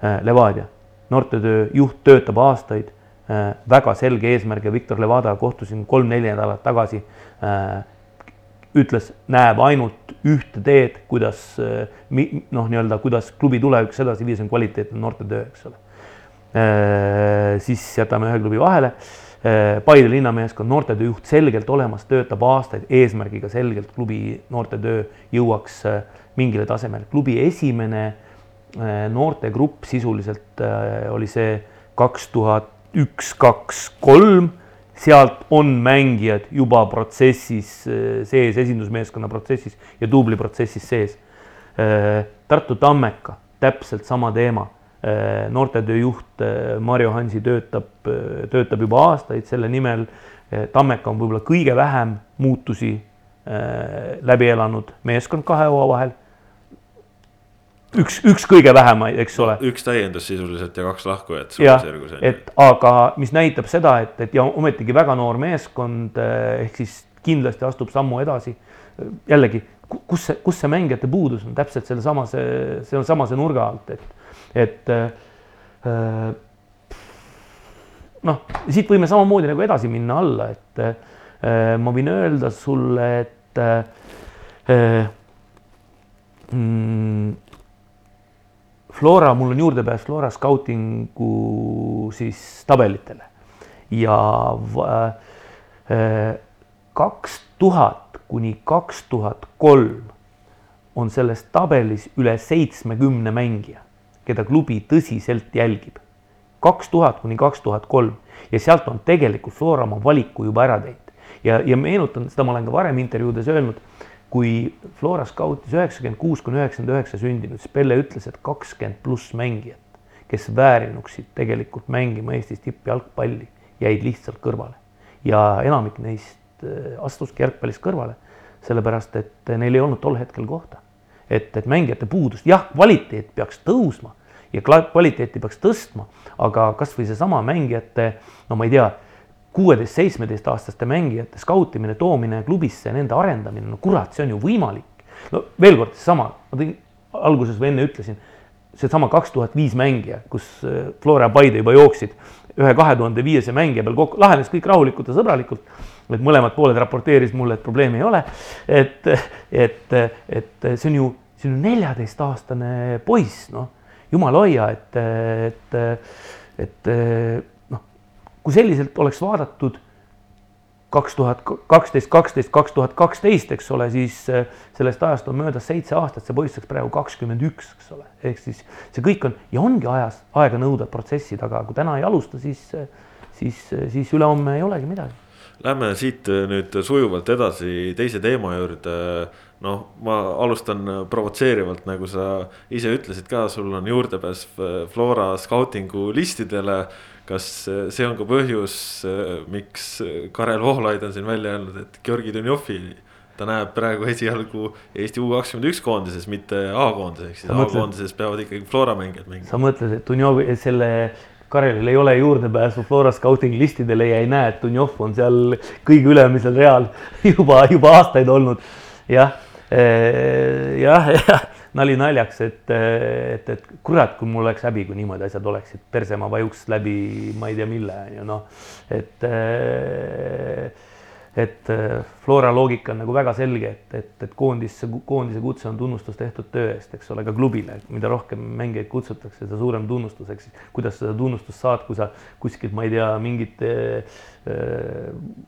Äh, Levadia, noortetöö juht töötab aastaid, äh, väga selge eesmärgiga, Viktor Levada kohtusin kolm-neli nädalat tagasi, ütles, näeb ainult ühte teed, kuidas noh, nii-öelda, kuidas klubi tulevikus edasi viia, see on kvaliteetne noortetöö, eks ole. siis jätame ühe klubi vahele Äh, Paide linnameeskond, noortetöö juht selgelt olemas, töötab aastaid eesmärgiga selgelt klubi noortetöö jõuaks äh, mingile tasemele. klubi esimene äh, noortegrupp sisuliselt oli see kaks tuhat üks, kaks, kolm, sealt on mängijad juba protsessis sees, esindusmeeskonna protsessis ja duubli protsessis sees. Tartu Tammeka, täpselt sama teema Äh, noortetöö juht äh, Marju Hansi töötab, äh, töötab juba aastaid selle nimel. Tammeka on võib-olla kõige vähem muutusi läbi elanud meeskond kahe hooaja vahel. Üks, üks kõige vähemaid, eks ole. üks täiendus sisuliselt ja kaks lahkujat. jah, et aga mis näitab seda, et, et ja ometigi väga noor meeskond ehk siis kindlasti astub sammu edasi. jällegi, kus see, kus see mängijate puudus on täpselt sellesama, see, see on sama see nurga alt, et et äh, noh, siit võime samamoodi nagu edasi minna alla, et äh, ma võin öelda sulle, et äh, mm, Flora, mul on juurdepääs Flora skautingu siis tabelitele ja kaks tuhat kuni kaks tuhat kolm on selles tabelis üle seitsmekümne mängija keda klubi tõsiselt jälgib. kaks tuhat kuni kaks tuhat kolm ja sealt on tegelikult Flora oma valiku juba ära teinud. ja, ja meenutan, seda ma olen ka varem intervjuudes öelnud, kui Flora skautis üheksakümmend kuus kuni üheksakümmend üheksa sündinud, siis Pelle ütles, et kakskümmend pluss mängijat, kes väärinuksid tegelikult mängima Eestis tippjalgpalli, jäid lihtsalt kõrvale. ja enamik neist äh, astuski jalgpallist kõrvale, sellepärast et neil ei olnud tol hetkel kohta et, et mängijate puudust, jah, kvaliteet peaks tõusma ja kvaliteeti peaks tõstma, aga kasvõi seesama mängijate, no ma ei tea, kuueteist-seitsmeteistaastaste mängijate skautimine, toomine klubisse, nende arendamine, no kurat, see on ju võimalik. no veel kord seesama, ma tõin alguses või enne ütlesin, seesama kaks tuhat viis mängija, kus äh, Flora Paide juba jooksid ühe kahe tuhande viiese mängija peal kokku, lahenes kõik rahulikult ja sõbralikult. et mõlemad pooled raporteerisid mulle, et probleemi ei ole. et, et, et see on ju, see on ju neljateistaastane poiss, noh jumala hoia, et, et, et kui selliselt oleks vaadatud kaks tuhat kaksteist, kaksteist, kaks tuhat kaksteist, eks ole, siis äh, sellest ajast on möödas seitse aastat, see poiss saaks praegu kakskümmend üks, eks ole, ehk siis see kõik on ja ongi ajas, aega nõudvad protsessid, aga kui täna ei alusta, siis, siis, siis ülehomme ei olegi midagi. Lähme siit nüüd sujuvalt edasi teise teema juurde. noh, ma alustan provotseerivalt, nagu sa ise ütlesid ka, sul on juurdepääs Flora skautingu listidele kas see on ka põhjus, miks Karel Voolaid on siin välja öelnud, et Georgi Dunjovi ta näeb praegu esialgu Eesti U kakskümmend üks koondises, mitte A-koondises, ehk siis A-koondises peavad ikkagi Flora mängijad mängima. sa mõtled, et Dunjovi, selle Karelil ei ole juurdepääsu Flora scouting listidele ja ei näe, et Dunjov on seal kõige ülemisel real juba, juba aastaid olnud. jah, eh, jah, jah nali naljaks, et, et, et kurat, kui mul oleks häbi, kui niimoodi asjad oleksid, perse ma vajuks läbi, ma ei tea, mille on ju noh, et et Flora loogika on nagu väga selge, et, et, et koondisse, koondise kutse on tunnustus tehtud töö eest, eks ole, ka klubile, mida rohkem mängijaid kutsutakse, seda suurem tunnustus, eks siis kuidas seda tunnustust saad, kui sa kuskilt, ma ei tea, mingite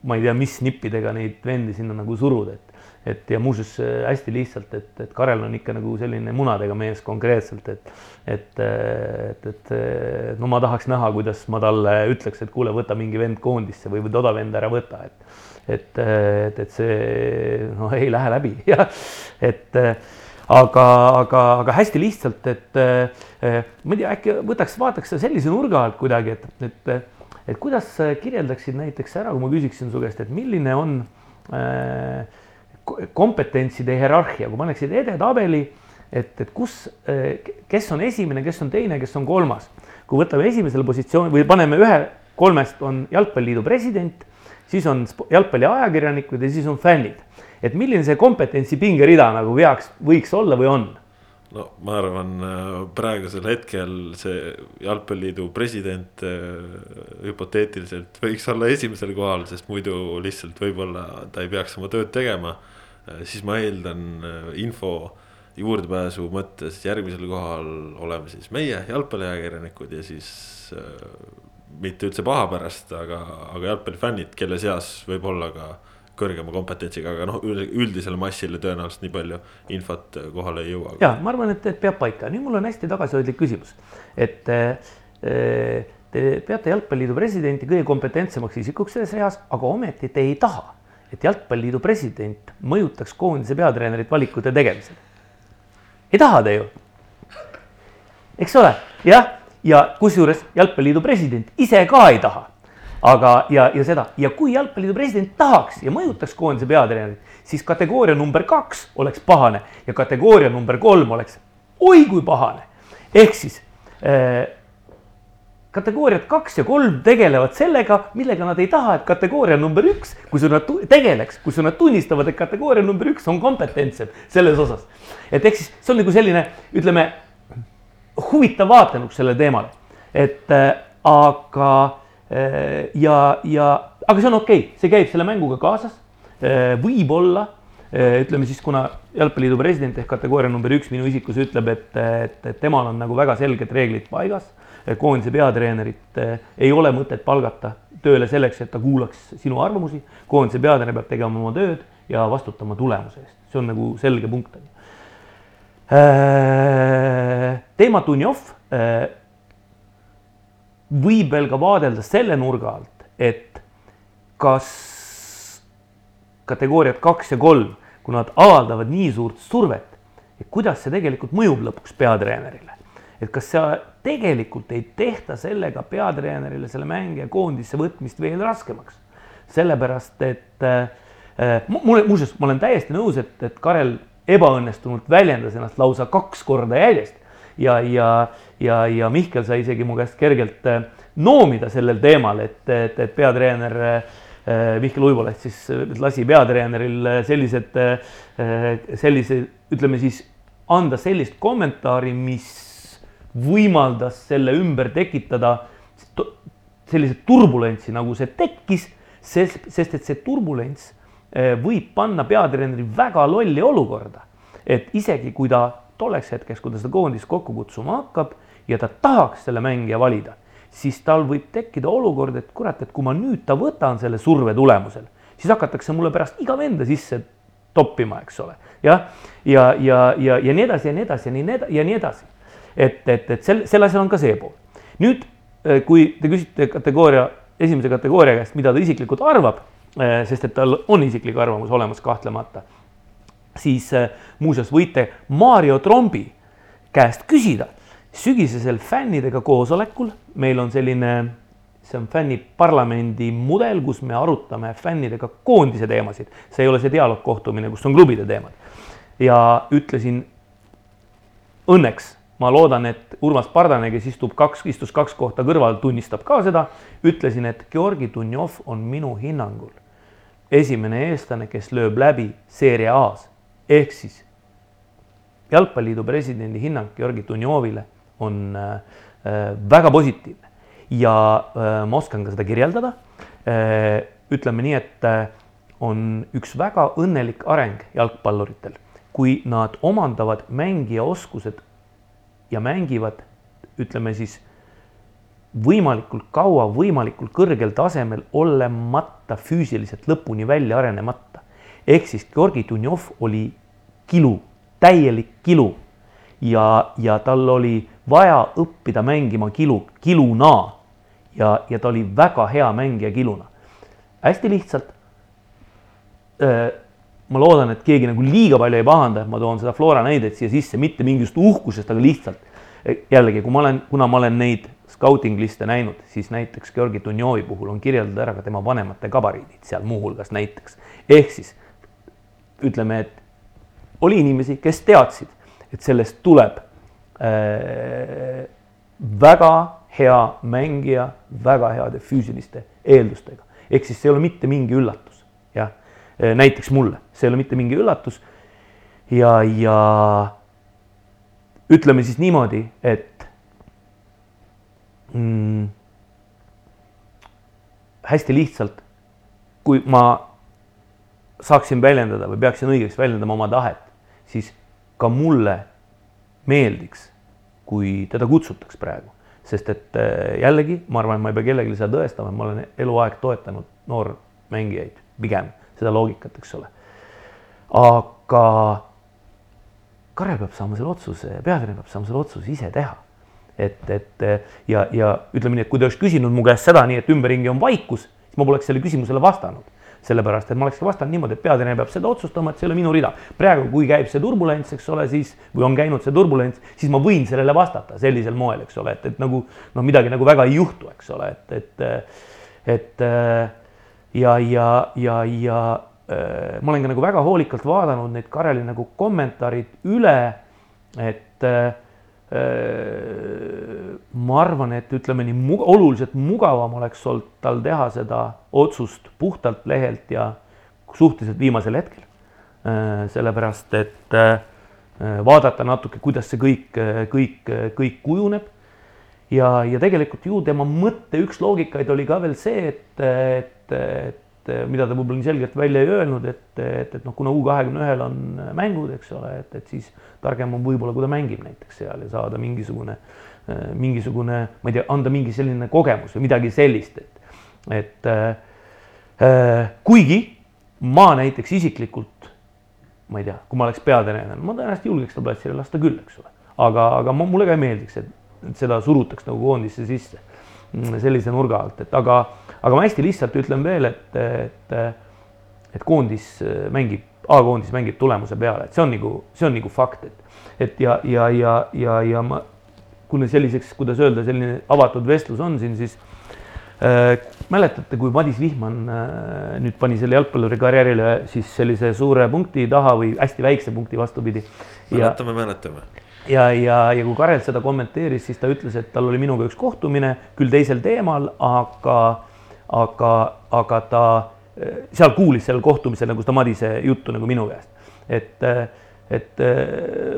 ma ei tea, mis nippidega neid vendi sinna nagu surud, et et ja muuseas hästi lihtsalt, et, et Karel on ikka nagu selline munadega mees konkreetselt, et et, et, et no ma tahaks näha, kuidas ma talle ütleks, et kuule, võta mingi vend koondisse või, või toda vend ära võta, et et, et, et see noh, ei lähe läbi jah, et aga, aga, aga hästi lihtsalt, et ma ei tea, äkki võtaks, vaataks sellise nurga alt kuidagi, et, et, et kuidas kirjeldaksid näiteks ära, kui ma küsiksin su käest, et milline on äh, kompetentside hierarhia, kui paneksid edetabeli, et, et kus, kes on esimene, kes on teine, kes on kolmas. kui võtame esimesele positsiooni või paneme ühe kolmest on Jalgpalliliidu president, siis on jalgpalli ajakirjanikud ja siis on fännid. et milline see kompetentsi pingerida nagu peaks, võiks olla või on? no ma arvan, praegusel hetkel see Jalgpalliliidu president hüpoteetiliselt võiks olla esimesel kohal, sest muidu lihtsalt võib-olla ta ei peaks oma tööd tegema Äh, siis ma eeldan äh, info juurdepääsu mõttes järgmisel kohal oleme siis meie jalgpalliajakirjanikud ja siis äh, mitte üldse paha pärast, aga, aga jalgpallifännid, kelle seas võib olla ka kõrgema kompetentsiga, aga noh, üldisele massile tõenäoliselt nii palju infot kohale ei jõua. ja ma arvan, et, et peab paika, nüüd mul on hästi tagasihoidlik küsimus, et te peate Jalgpalliliidu presidenti kõige kompetentsemaks isikuks selles reas, aga ometi te ei taha et Jalgpalliliidu president mõjutaks koondise peatreenerit valikute tegemisel. ei taha te ju? eks ole, jah, ja kusjuures Jalgpalliliidu president ise ka ei taha. aga, ja, ja seda ja kui Jalgpalliliidu president tahaks ja mõjutaks koondise peatreenerit, siis kategooria number kaks oleks pahane ja kategooria number kolm oleks oi kui pahane. ehk siis äh, kategooriad kaks ja kolm tegelevad sellega, millega nad ei taha, et kategooria number üks, kui sa nad tegeleks, kui sa nad tunnistavad, et kategooria number üks on kompetentsem selles osas. et ehk siis see on nagu selline, ütleme, huvitav vaatenurk sellele teemale, et äh, aga äh, ja, ja, aga see on okei okay., see käib selle mänguga kaasas äh,. võib-olla äh, ütleme siis, kuna Jalgpalliliidu president ehk kategooria number üks minu isikus ütleb, et, et, et temal on nagu väga selged reeglid paigas koondise peatreenerit eh, ei ole mõtet palgata tööle selleks, et ta kuulaks sinu arvamusi. koondise peatreener peab tegema oma tööd ja vastutama tulemuse eest, see on nagu selge punkt. Eh, teema Dunjov eh, võib veel ka vaadelda selle nurga alt, et kas kategooriad kaks ja kolm, kui nad avaldavad nii suurt survet, et kuidas see tegelikult mõjub lõpuks peatreenerile et kas sa tegelikult ei tehta sellega peatreenerile selle mängija koondisse võtmist veel raskemaks. sellepärast, et äh, mulle, muuseas, ma olen täiesti nõus, et, et Karel ebaõnnestunult väljendas ennast lausa kaks korda järjest. ja, ja, ja, ja Mihkel sai isegi mu käest kergelt äh, noomida sellel teemal, et, et, et peatreener äh, Mihkel Uiboleht siis lasi peatreeneril sellised, sellise, ütleme siis anda sellist kommentaari, mis võimaldas selle ümber tekitada sellise turbulentsi, nagu see tekkis, sest, sest et see turbulents eh, võib panna peatreeneri väga lolli olukorda. et isegi kui ta tolleks hetkeks, kui ta seda koondist kokku kutsuma hakkab ja ta tahaks selle mängija valida, siis tal võib tekkida olukord, et kurat, et kui ma nüüd ta võtan selle surve tulemusel, siis hakatakse mulle pärast iga venda sisse toppima, eks ole. jah, ja, ja, ja, ja nii edasi ja nii edasi ja nii edasi ja nii edasi. Et, et, et sel, sel asjal on ka see pool. nüüd, kui te küsite kategooria, esimese kategooria käest, mida ta isiklikult arvab, sest et tal on isiklik arvamus olemas kahtlemata, siis muuseas võite Mario Trombi käest küsida sügisesel fännidega koosolekul, meil on selline, see on fänniparlamendi mudel, kus me arutame fännidega koondise teemasid, see ei ole see dialoogkohtumine, kus on klubide teemad. ja ütlesin õnneks, ma loodan, et Urmas Pardane, kes istub kaks, istus kaks kohta kõrval, tunnistab ka seda, ütlesin, et Georgi Dunjov on minu hinnangul esimene eestlane, kes lööb läbi Serie A-s. Ehk siis jalgpalliliidu presidendi hinnang Georgi Dunjovile on äh, äh, väga positiivne. Ja äh, ma oskan ka seda kirjeldada. ütleme nii, et on üks väga õnnelik areng jalgpalluritel, kui nad omandavad mängija oskused ja mängivad, ütleme siis võimalikult kaua, võimalikult kõrgel tasemel, olemata füüsiliselt lõpuni välja arenemata. ehk siis Georgi Dunjov oli kilu, täielik kilu ja, ja tal oli vaja õppida mängima kilu, kiluna. ja, ja ta oli väga hea mängija kiluna. hästi lihtsalt. Ma loodan, et keegi nagu liiga palju ei pahanda, et ma toon seda Flora näidet siia sisse, mitte mingisugust uhkusest, aga lihtsalt jällegi, kui ma olen, kuna ma olen neid scouting liste näinud, siis näiteks Georgi Dunjovi puhul on kirjeldatud ära ka tema vanemate gabariidid seal muuhulgas näiteks. ehk siis ütleme, et oli inimesi, kes teadsid, et sellest tuleb äh, väga hea mängija väga heade füüsiliste eeldustega. ehk siis see ei ole mitte mingi üllatus, näiteks mulle, see ei ole mitte mingi üllatus. ja, ja ütleme siis niimoodi, et mm, hästi lihtsalt, kui ma saaksin väljendada või peaksin õigeks väljendama oma tahet, siis ka mulle meeldiks, kui teda kutsutaks praegu, sest et äh, jällegi ma arvan, et ma ei pea kellelegi seda tõestama, ma olen eluaeg toetanud noormängijaid, pigem seda loogikat, eks ole. aga Karel peab saama selle otsuse, peatreener peab saama selle otsuse ise teha. et, et ja, ja ütleme nii, et kui ta oleks küsinud mu käest seda nii, et ümberringi on vaikus, siis ma poleks sellele küsimusele vastanud sellepärast et ma olekski vastanud niimoodi, et peatreener peab seda otsustama, et see ei ole minu rida. praegu, kui käib see turbulents, eks ole, siis või on käinud see turbulents, siis ma võin sellele vastata sellisel moel, eks ole, et, et nagu noh, midagi nagu väga ei juhtu, eks ole, et, et, et ja, ja, ja, ja ma olen ka nagu väga hoolikalt vaadanud neid Kareli nagu kommentaarid üle, et ma arvan, et ütleme nii mug oluliselt mugavam oleks olnud tal teha seda otsust puhtalt lehelt ja suhteliselt viimasel hetkel. sellepärast, et vaadata natuke, kuidas see kõik, kõik, kõik kujuneb. Ja, ja tegelikult ju tema mõtte üks loogikaid oli ka veel see, et, et, et mida ta võib-olla nii selgelt välja ei öelnud, et, et, et noh, kuna U kahekümne ühel on mängud, eks ole, et, et siis targem on võib-olla, kui ta mängib näiteks seal ja saada mingisugune, mingisugune, ma ei tea, anda mingi selline kogemus või midagi sellist, et, et äh, kuigi ma näiteks isiklikult, ma ei tea, kui ma oleks peatreener, ma tõenäoliselt julgeks ta platsile lasta küll, eks ole, aga, aga ma, mulle ka ei meeldiks, et seda surutaks nagu koondisse sisse sellise nurga alt, et aga aga ma hästi lihtsalt ütlen veel, et, et, et koondis mängib, A-koondis mängib tulemuse peale, et see on nagu, see on nagu fakt, et, et ja, ja, ja, ja, ja ma, kuna selliseks, kuidas öelda, selline avatud vestlus on siin, siis äh, mäletate, kui Madis Vihman äh, nüüd pani selle jalgpalluri karjäärile siis sellise suure punkti taha või hästi väikse punkti vastupidi. mäletame, mäletame ja, ja, ja kui Karel seda kommenteeris, siis ta ütles, et tal oli minuga üks kohtumine, küll teisel teemal, aga aga, aga ta seal kuulis sellel kohtumisel nagu seda Madise juttu nagu minu käest. et, et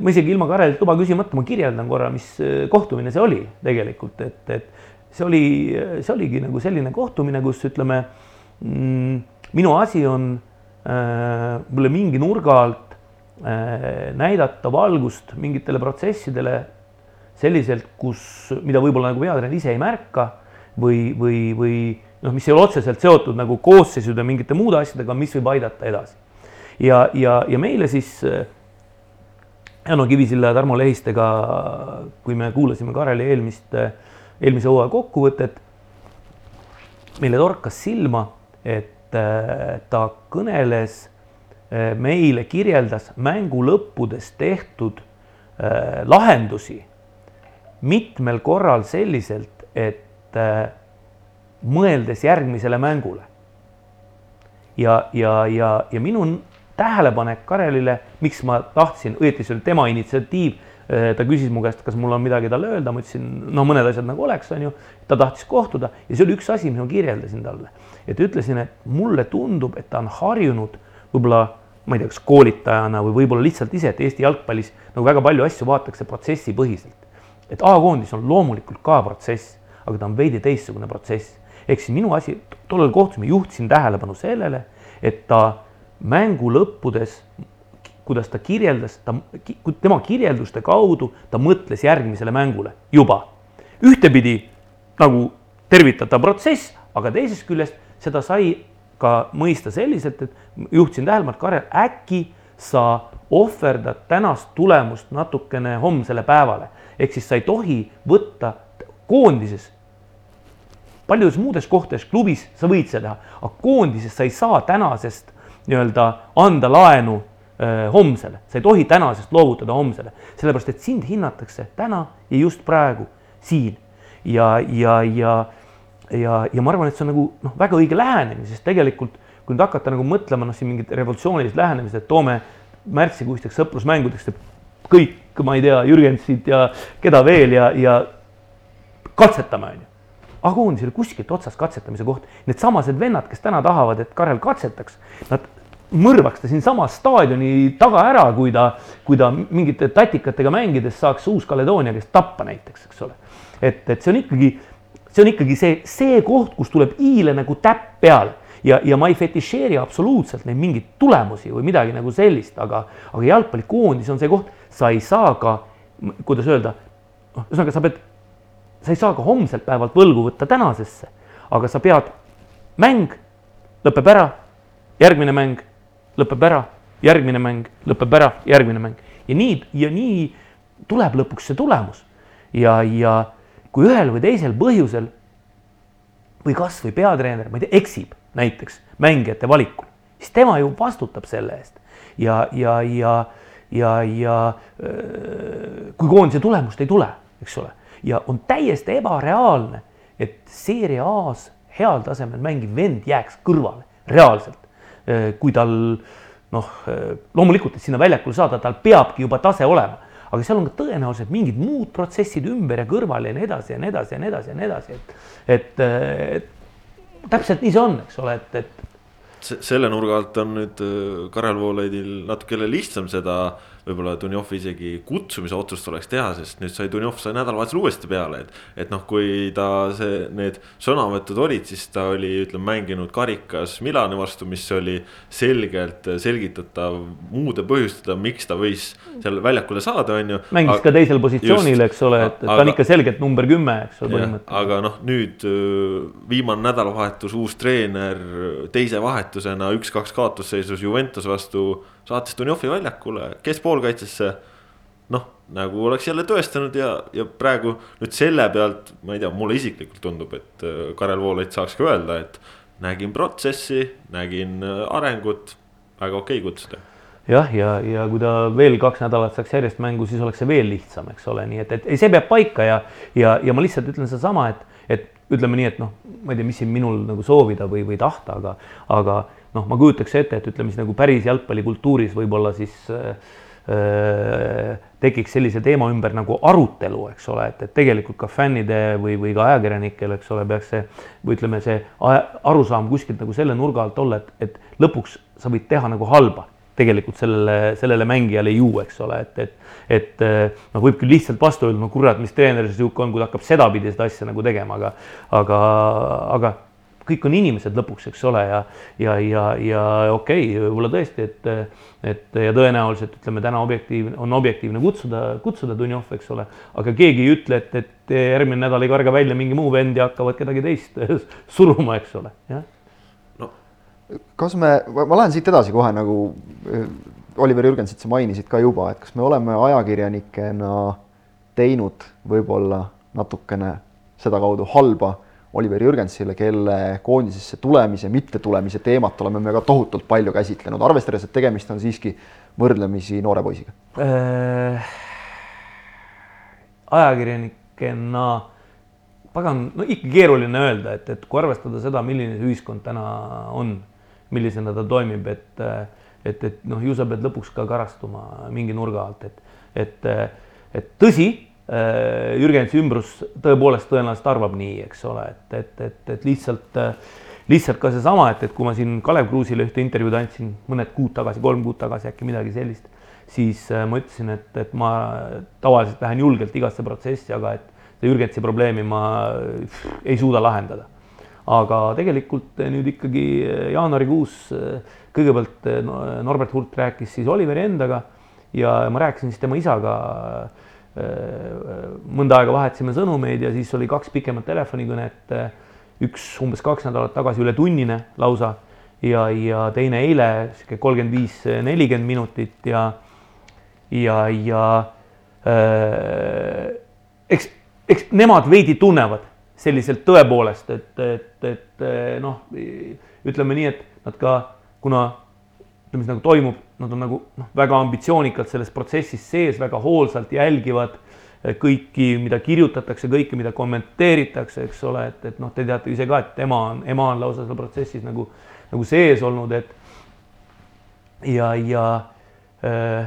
ma isegi ilma Karelilt luba küsimata, ma kirjeldan korra, mis kohtumine see oli tegelikult, et, et see oli, see oligi nagu selline kohtumine, kus ütleme mm,, minu asi on äh, mulle mingi nurga alt näidata valgust mingitele protsessidele selliselt, kus, mida võib-olla nagu peatreener ise ei märka või, või, või noh, mis ei ole otseselt seotud nagu koosseisude mingite muude asjadega, mis võib aidata edasi. ja, ja, ja meile siis Jano Kivisilla ja Tarmo Lehistega, kui me kuulasime Kareli eelmist, eelmise hooaja kokkuvõtet, meile torkas silma, et äh, ta kõneles äh, meile, kirjeldas mängu lõppudes tehtud äh, lahendusi mitmel korral selliselt, et mõeldes järgmisele mängule. ja, ja, ja, ja minu tähelepanek Karelile, miks ma tahtsin, õieti see oli tema initsiatiiv. Ta küsis mu käest, kas mul on midagi talle öelda, ma ütlesin, no mõned asjad nagu oleks, on ju. ta tahtis kohtuda ja see oli üks asi, mida ma kirjeldasin talle, et ütlesin, et mulle tundub, et ta on harjunud võib-olla ma ei tea, kas koolitajana või võib-olla lihtsalt ise, et Eesti jalgpallis nagu väga palju asju vaadatakse protsessipõhiselt. et A-koondis on loomulikult ka protsess, aga ta on veidi teistsugune protsess. ehk siis minu asi, tollel kohtumisel juhtisin tähelepanu sellele, et ta mängu lõppudes, kuidas ta kirjeldas, ta, tema kirjelduste kaudu ta mõtles järgmisele mängule juba. ühtepidi nagu tervitatav protsess, aga teisest küljest seda sai ka mõista selliselt, et juhtisin tähelepanu, et Karel, äkki sa ohverdad tänast tulemust natukene homsele päevale. ehk siis sa ei tohi võtta koondises, paljudes muudes kohtades, klubis sa võid seda teha, aga koondises sa ei saa tänasest nii-öelda anda laenu öö, homsele, sa ei tohi tänasest loovutada homsele, sellepärast et sind hinnatakse täna ja just praegu siin. Ja, ja, ja, ja, ja ma arvan, et see on nagu noh, väga õige lähenemine, sest tegelikult kui nüüd hakata nagu mõtlema noh, siin mingit revolutsioonilist lähenemist, et toome märtsikuisteks sõprusmängudeks kõik, ma ei tea, Jürgensid ja keda veel ja, ja katsetame, on ju aga koondisel kuskilt otsast katsetamise koht. Needsamased vennad, kes täna tahavad, et Karel katsetaks, nad mõrvaks ta siinsamas staadioni taga ära, kui ta, kui ta mingite tatikatega mängides saaks Uus-Kaledoonia käest tappa näiteks, eks ole. et, et see on ikkagi, see on ikkagi see, see koht, kus tuleb i-le nagu täpp peale ja, ja ma ei fetišeeri absoluutselt neid mingeid tulemusi või midagi nagu sellist, aga, aga jalgpallikoondis on see koht, sa ei saa ka, kuidas öelda, noh, ühesõnaga sa pead, sa ei saa ka homselt päevalt võlgu võtta tänasesse, aga sa pead, mäng lõpeb ära, järgmine mäng lõpeb ära, järgmine mäng lõpeb ära, järgmine mäng ja nii ja nii tuleb lõpuks see tulemus. ja, ja kui ühel või teisel põhjusel või kasvõi peatreener, ma ei tea, eksib näiteks mängijate valikul, siis tema ju vastutab selle eest. Ja, ja, ja, ja, ja kui koondise tulemust ei tule, eks ole, ja on täiesti ebareaalne, et Serie A-s heal tasemel mängiv vend jääks kõrvale, reaalselt Äh, kui tal noh, äh, loomulikult, et sinna väljakule saada, tal peabki juba tase olema, aga seal on ka tõenäoliselt mingid muud protsessid ümber ja kõrval ja nii edasi ja nii edasi ja nii edasi ja nii edasi, et, et, äh, et täpselt nii see on, eks ole, et, et. selle nurga alt on nüüd Karel Voolaidil natukene lihtsam seda äh, võib-olla Dunjovi isegi kutsumise otsust oleks teha, sest nüüd sai Dunjov sai nädalavahetusel uuesti peale, et. et noh, kui ta see, need sõnavõtud olid, siis ta oli, ütleme, mänginud karikas Milani vastu, mis oli selgelt selgitatav muude põhjustada, miks ta võis seal väljakule saada, on ju. mängis aga, ka teisel positsioonil, eks ole, et, et aga, ta on ikka selgelt number kümme, eks ole, põhimõtteliselt. aga noh, nüüd viimane nädalavahetus, uus treener teise vahetusena üks-kaks kaotusseisus Juventus vastu saatis Dunjovi väljakule, kes poolkaitsesse. noh, nagu oleks jälle tõestanud ja, ja praegu nüüd selle pealt, ma ei tea, mulle isiklikult tundub, et äh, Karel Voolaid saaks ka öelda, et nägin protsessi, nägin äh, arengut, väga okei okay kutsuda jah, ja, ja, ja kui ta veel kaks nädalat saaks järjest mängu, siis oleks see veel lihtsam, eks ole, nii et, et ei, see peab paika ja, ja, ja ma lihtsalt ütlen sedasama, et, et ütleme nii, et noh, ma ei tea, mis siin minul nagu soovida või, või tahta, aga, aga noh, ma kujutaks ette, et ütleme siis nagu päris jalgpallikultuuris võib-olla siis äh, äh, tekiks sellise teema ümber nagu arutelu, eks ole, et, et tegelikult ka fännide või, või ka ajakirjanikel, eks ole, peaks see või ütleme, see arusaam kuskilt nagu selle nurga alt olla, et, et lõpuks sa võid teha nagu halba tegelikult sellele, sellele mängijale ju, eks ole, et, et, et noh, võib küll lihtsalt vastu öelda, no kurat, mis treener see sihuke on, kui ta hakkab sedapidi seda asja nagu tegema, aga, aga, aga kõik on inimesed lõpuks, eks ole, ja, ja, ja, ja okei okay,, võib-olla tõesti, et, et ja tõenäoliselt ütleme täna objektiivne, on objektiivne kutsuda, kutsuda Dunjov, eks ole, aga keegi ei ütle, et, et järgmine nädal ei karga välja mingi muu vend ja hakkavad kedagi teist suruma, eks ole, jah. no kas me, ma lähen siit edasi kohe nagu eh, Oliver Jürgensit sa mainisid ka juba, et kas me oleme ajakirjanikena teinud võib-olla natukene sedakaudu halba Oliver Jürgensile, kelle koondisesse tulemise, mittetulemise teemat oleme me ka tohutult palju käsitlenud, arvestades, et tegemist on siiski võrdlemisi noore poisiga äh,? ajakirjanikena, pagan, no ikka keeruline öelda, et, et kui arvestada seda, milline see ühiskond täna on, millisena ta toimib, et, et, et noh, ju sa pead lõpuks ka karastuma mingi nurga alt, et, et, et tõsi Jürgensi ümbrus tõepoolest tõenäoliselt arvab nii, eks ole, et, et, et, et lihtsalt, äh, lihtsalt ka seesama, et, et kui ma siin Kalev Kruusile ühte intervjuud andsin mõned kuud tagasi, kolm kuud tagasi äkki midagi sellist, siis äh, ma ütlesin, et, et ma tavaliselt lähen julgelt igasse protsessi, aga et Jürgensi probleemi ma ei suuda lahendada. aga tegelikult nüüd ikkagi jaanuarikuus kõigepealt Norbert Hurt rääkis siis Oliveri endaga ja ma rääkisin siis tema isaga mõnda aega vahetasime sõnumeid ja siis oli kaks pikemat telefonikõnet, üks umbes kaks nädalat tagasi, üle tunnine lausa ja, ja teine eile sihuke kolmkümmend viis, nelikümmend minutit ja, ja, ja äh, eks, eks nemad veidi tunnevad selliselt tõepoolest, et, et, et noh, ütleme nii, et nad ka, kuna ütleme siis nagu toimub nad on nagu noh, väga ambitsioonikalt selles protsessis sees, väga hoolsalt jälgivad eh, kõiki, mida kirjutatakse, kõike, mida kommenteeritakse, eks ole, et, et noh, te teate ise ka, et ema on, ema on lausa seal protsessis nagu, nagu sees olnud, et ja, ja äh,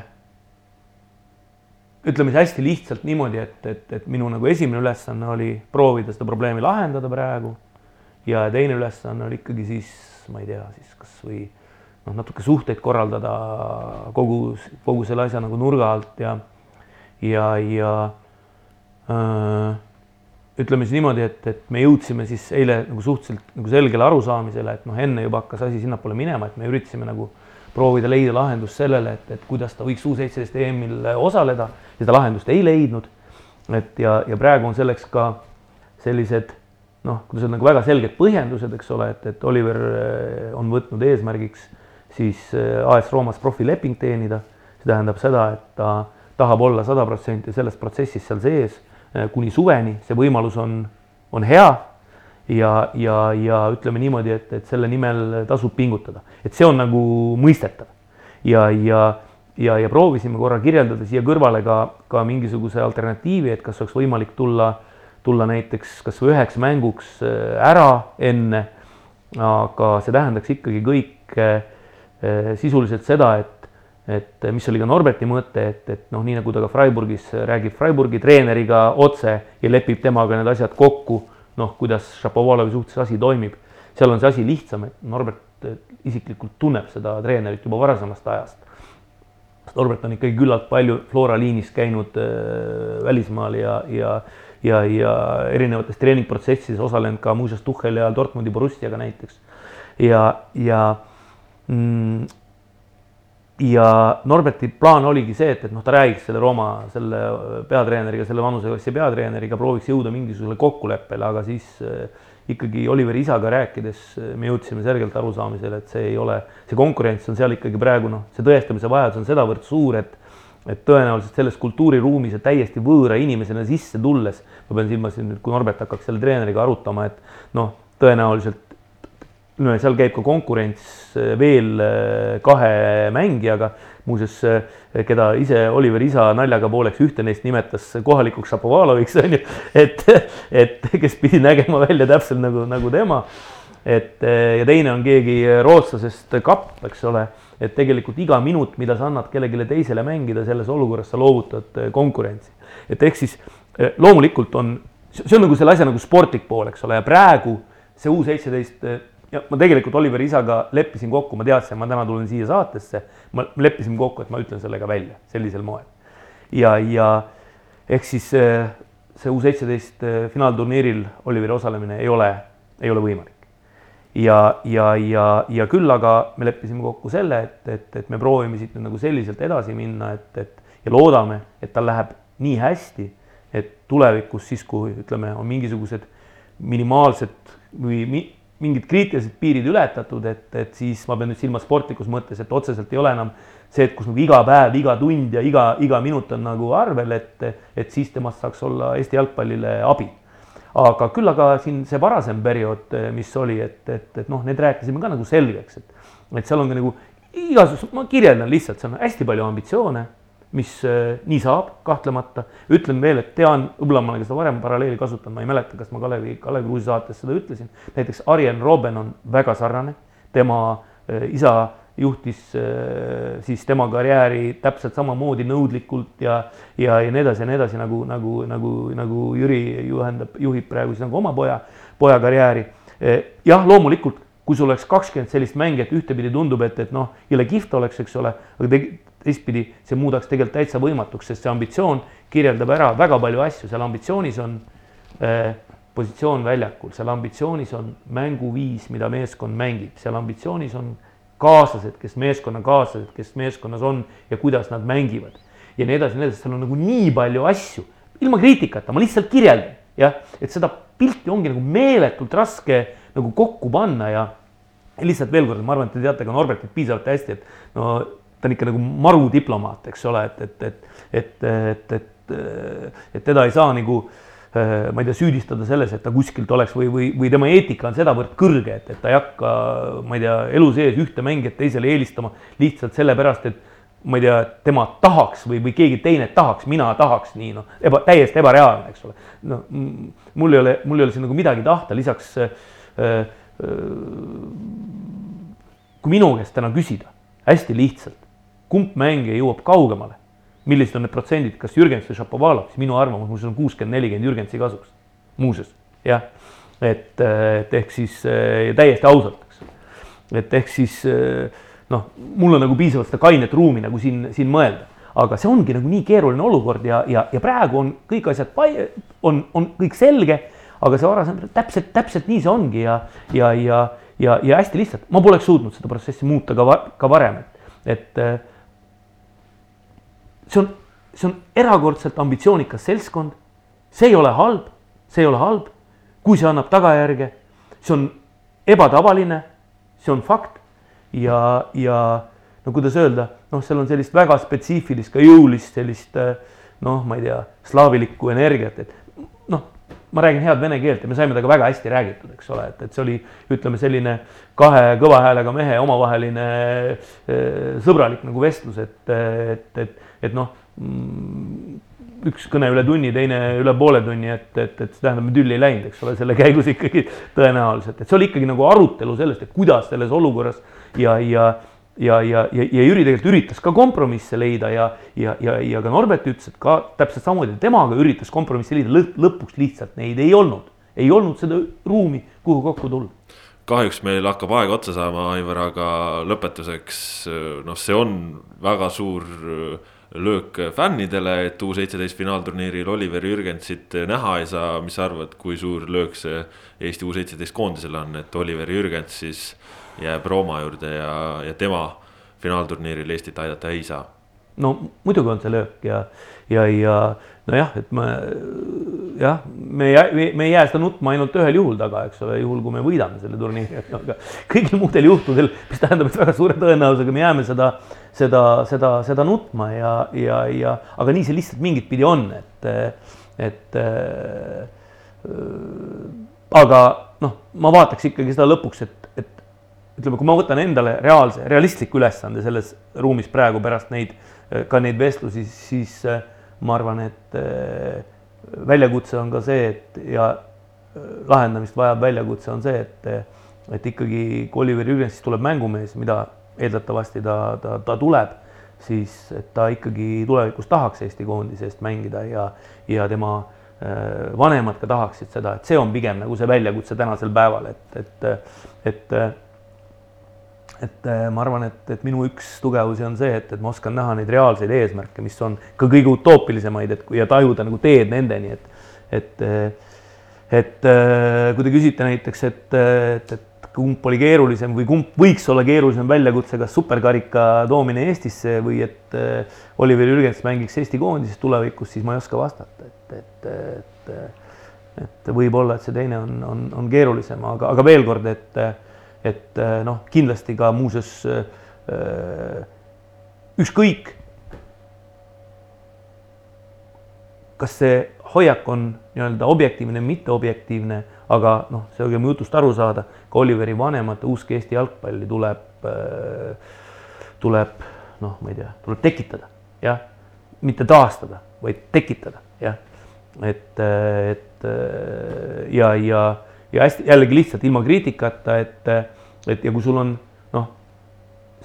ütleme siis hästi lihtsalt niimoodi, et, et, et minu nagu esimene ülesanne oli proovida seda probleemi lahendada praegu ja teine ülesanne oli ikkagi siis, ma ei tea, siis kasvõi noh, natuke suhteid korraldada kogu, kogu selle asja nagu nurga alt ja, ja, ja öö, ütleme siis niimoodi, et, et me jõudsime siis eile nagu suhteliselt nagu selgele arusaamisele, et noh, enne juba hakkas asi sinnapoole minema, et me üritasime nagu proovida leida lahendust sellele, et, et kuidas ta võiks U17 EM-il osaleda, seda lahendust ei leidnud. et ja, ja praegu on selleks ka sellised noh, kuidas öelda, nagu väga selged põhjendused, eks ole, et, et Oliver on võtnud eesmärgiks siis äh, AS Roomas profileping teenida. see tähendab seda, et ta tahab olla sada protsenti selles protsessis seal sees äh, kuni suveni, see võimalus on, on hea. ja, ja, ja ütleme niimoodi, et, et selle nimel tasub pingutada, et see on nagu mõistetav ja, ja ja, ja proovisime korra kirjeldada siia kõrvale ka, ka mingisuguse alternatiivi, et kas oleks võimalik tulla, tulla näiteks kasvõi üheks mänguks äh, ära enne. aga see tähendaks ikkagi kõik sisuliselt seda, et, et mis oli ka Norberti mõte, et, et noh, nii nagu ta ka Freiburgis räägib Freiburgi treeneriga otse ja lepib temaga need asjad kokku, noh, kuidas Šapovalovi suhtes asi toimib. seal on see asi lihtsam, et Norbert eh, isiklikult tunneb seda treenerit juba varasemast ajast. Norbert on ikkagi küllalt palju Flora liinis käinud äh, välismaal ja, ja ja, ja erinevates treeningprotsessides osalenud ka muuseas Tuhheli ajal Dortmundi Borussiaga näiteks. ja, ja ja Norberti plaan oligi see, et, et noh, ta räägiks selle Rooma selle peatreeneriga, selle vanuseklassi peatreeneriga, prooviks jõuda mingisugusele kokkuleppele, aga siis äh, ikkagi Oliveri isaga rääkides äh, me jõudsime selgelt arusaamisele, et see ei ole, see konkurents on seal ikkagi praegu noh, see tõestamise vajadus on sedavõrd suur, et et tõenäoliselt selles kultuuriruumis ja täiesti võõra inimesena sisse tulles, ma pean silmas nüüd, kui Norbert hakkaks selle treeneriga arutama, et noh, tõenäoliselt seal käib ka konkurents eh, veel eh, kahe mängijaga, muuseas, eh, keda ise Oliver isa naljaga pooleks ühte neist nimetas kohalikuks Šapovaloviks on ju, et, et kes pidi nägema välja täpselt nagu, nagu tema. et ja teine on keegi rootslasest kapp, eks ole, et tegelikult iga minut, mida sa annad kellelegi teisele mängida, selles olukorras sa loovutad konkurentsi. et ehk siis loomulikult on, see on nagu selle asja nagu sportlik pool, eks ole, ja praegu see U seitseteist ja ma tegelikult Oliveri isaga leppisin kokku, ma teadsin, ma täna tulen siia saatesse, ma leppisime kokku, et ma ütlen selle ka välja sellisel moel. ja, ja ehk siis äh, see U seitseteist äh, finaalturniiril Oliveri osalemine ei ole, ei ole võimalik. ja, ja, ja, ja küll aga me leppisime kokku selle, et, et, et me proovime siit nüüd nagu selliselt edasi minna, et, et ja loodame, et tal läheb nii hästi, et tulevikus siis, kui ütleme, on mingisugused minimaalsed või mi, mingid kriitilised piirid ületatud, et, et siis ma pean nüüd silmas sportlikus mõttes, et otseselt ei ole enam see, et kus nagu iga päev, iga tund ja iga, iga minut on nagu arvel, et, et siis temast saaks olla Eesti jalgpallile abi. aga küll aga siin see varasem periood, mis oli, et, et, et noh, need rääkisime ka nagu selgeks, et, et seal on ka nagu igasugused, ma kirjeldan lihtsalt, seal on hästi palju ambitsioone mis äh, nii saab, kahtlemata. ütlen veel, et tean, võib-olla ma olen ka seda varem paralleeli kasutanud, ma ei mäleta, kas ma Kalevi, Kalev Kruusi saates seda ütlesin. näiteks Arjen Robben on väga sarnane, tema äh, isa juhtis äh, siis tema karjääri täpselt samamoodi nõudlikult ja, ja, ja nii edasi ja nii edasi, nagu, nagu, nagu, nagu Jüri juhendab, juhib praegu siis nagu oma poja, poja karjääri. jah, loomulikult, kui sul oleks kakskümmend sellist mängijat, ühtepidi tundub, et, et noh, jõle kihvt oleks, eks ole, aga te, teistpidi see muudaks tegelikult täitsa võimatuks, sest see ambitsioon kirjeldab ära väga palju asju, seal ambitsioonis on äh, positsioon väljakul, seal ambitsioonis on mänguviis, mida meeskond mängib, seal ambitsioonis on kaaslased, kes meeskonnakaaslased, kes meeskonnas on ja kuidas nad mängivad. Ja nii edasi ja nii edasi, seal on nagu nii palju asju, ilma kriitikata, ma lihtsalt kirjeldan, jah, et seda pilti ongi nagu meeletult raske nagu kokku panna ja lihtsalt veel kord, ma arvan, et te teate ka Norbertit piisavalt hästi, et no ta on ikka nagu marudiplomaat, eks ole, et, et, et, et, et, et, et teda ei saa nagu ma ei tea, süüdistada selles, et ta kuskilt oleks või, või, või tema eetika on sedavõrd kõrge, et, et ta ei hakka, ma ei tea, elu sees ühte mängijat teisele eelistama lihtsalt sellepärast, et ma ei tea, tema tahaks või, või keegi teine tahaks, mina tahaks nii noh, eba, täiesti ebareaalne, eks ole. no mul ei ole, mul ei ole siin nagu midagi tahta, lisaks äh, äh, kui minu käest täna küsida hästi lihtsalt kumb mängija jõuab kaugemale, millised on need protsendid, kas Jürgens või Šapovalov, siis minu arvamus, muuseas on kuuskümmend, nelikümmend Jürgensi kasuks. muuseas, jah, et, et ehk siis täiesti ausalt, eks. et ehk siis noh, mul on nagu piisavalt seda kainet ruumi nagu siin, siin mõelda. Aga see ongi nagu nii keeruline olukord ja, ja, ja praegu on kõik asjad, on, on kõik selge, aga see varasem täpselt, täpselt nii see ongi ja, ja, ja, ja, ja hästi lihtsalt, ma poleks suutnud seda protsessi muuta ka, ka varem, et, et see on, see on erakordselt ambitsioonikas seltskond. see ei ole halb, see ei ole halb, kui see annab tagajärge, see on ebatavaline, see on fakt. Ja, ja no kuidas öelda, noh, seal on sellist väga spetsiifilist, ka jõulist sellist noh, ma ei tea, slaavilikku energiat, et noh, ma räägin head vene keelt ja me saime temaga väga hästi räägitud, eks ole, et, et see oli, ütleme, selline kahe kõva häälega mehe omavaheline sõbralik nagu vestlus, et, et, et et noh, üks kõne üle tunni, teine üle poole tunni, et, et, et see tähendab, me tülli ei läinud, eks ole, selle käigus ikkagi tõenäoliselt, et see oli ikkagi nagu arutelu sellest, et kuidas selles olukorras ja, ja ja, ja, ja, ja Jüri tegelikult üritas ka kompromisse leida ja, ja, ja, ja ka Norbert ütles, et ka täpselt samamoodi temaga üritas kompromisse leida, lõpuks lihtsalt neid ei olnud, ei olnud seda ruumi, kuhu kokku tulla. Kahjuks meil hakkab aeg otsa saama, Aivar, aga lõpetuseks noh, see on väga suur löök fännidele, et U seitseteist finaalturniiril Oliver Jürgensit näha ei saa, mis sa arvad, kui suur löök see Eesti U seitseteist koondisele on, et Oliver Jürgens siis jääb Rooma juurde ja, ja tema finaalturniiril Eestit aidata ei saa? no muidugi on see löök ja, ja, ja nojah, et me jah, me ei, me ei jää seda nutma ainult ühel juhul taga, eks ole, juhul kui me võidame selle turniiri, aga kõigil muudel juhtudel, mis tähendab, et väga suure tõenäosusega me jääme seda, seda, seda, seda nutma ja, ja, ja aga nii see lihtsalt mingit pidi on, et, et äh, aga noh, ma vaataks ikkagi seda lõpuks, et, et ütleme, kui ma võtan endale reaalse, realistliku ülesande selles ruumis praegu pärast neid, ka neid vestlusi, siis ma arvan, et äh, väljakutse on ka see, et ja äh, lahendamist vajav väljakutse on see, et, et ikkagi Oliver Jürgensist tuleb mängumees, mida eeldatavasti ta, ta, ta tuleb, siis ta ikkagi tulevikus tahaks Eesti koondise eest mängida ja, ja tema äh, vanemad ka tahaksid seda, et see on pigem nagu see väljakutse tänasel päeval, et, et, et et äh, ma arvan, et, et minu üks tugevusi on see, et, et ma oskan näha neid reaalseid eesmärke, mis on ka kõige utoopilisemaid, et ja tajuda nagu teed nendeni, et, et, äh, et kui te küsite näiteks, et, et, et kumb oli keerulisem või kumb võiks olla keerulisem väljakutse, kas superkarika toomine Eestisse või et äh, Oliver Jürgens mängiks Eesti koondises tulevikus, siis ma ei oska vastata, et, et, et et võib-olla, et see teine on, on, on keerulisem, aga, aga veel kord, et, et noh, kindlasti ka muuseas äh, ükskõik, kas see hoiak on nii-öelda objektiivne, mitteobjektiivne aga noh, see oli mu jutust aru saada, ka Oliveri vanemate usk Eesti jalgpalli tuleb, äh, tuleb noh, ma ei tea, tuleb tekitada, jah, mitte taastada, vaid tekitada, jah. et, äh, et äh, ja, ja, ja hästi jällegi lihtsalt ilma kriitikata, et, et ja kui sul on noh,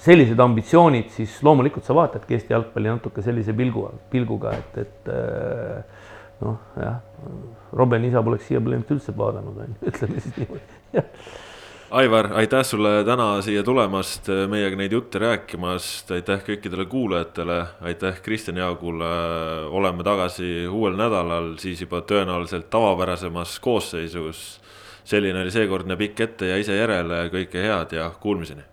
sellised ambitsioonid, siis loomulikult sa vaatadki Eesti jalgpalli natuke sellise pilgu, pilguga, et, et noh, jah. Robin isa poleks siia põhimõtteliselt üldse vaadanud, on ju, ütleme siis niimoodi. Aivar, aitäh sulle täna siia tulemast, meiega neid jutte rääkimast, aitäh kõikidele kuulajatele, aitäh Kristjan Jaagule, oleme tagasi uuel nädalal, siis juba tõenäoliselt tavapärasemas koosseisus. selline oli seekordne pikk ette ja ise järele, kõike head ja kuulmiseni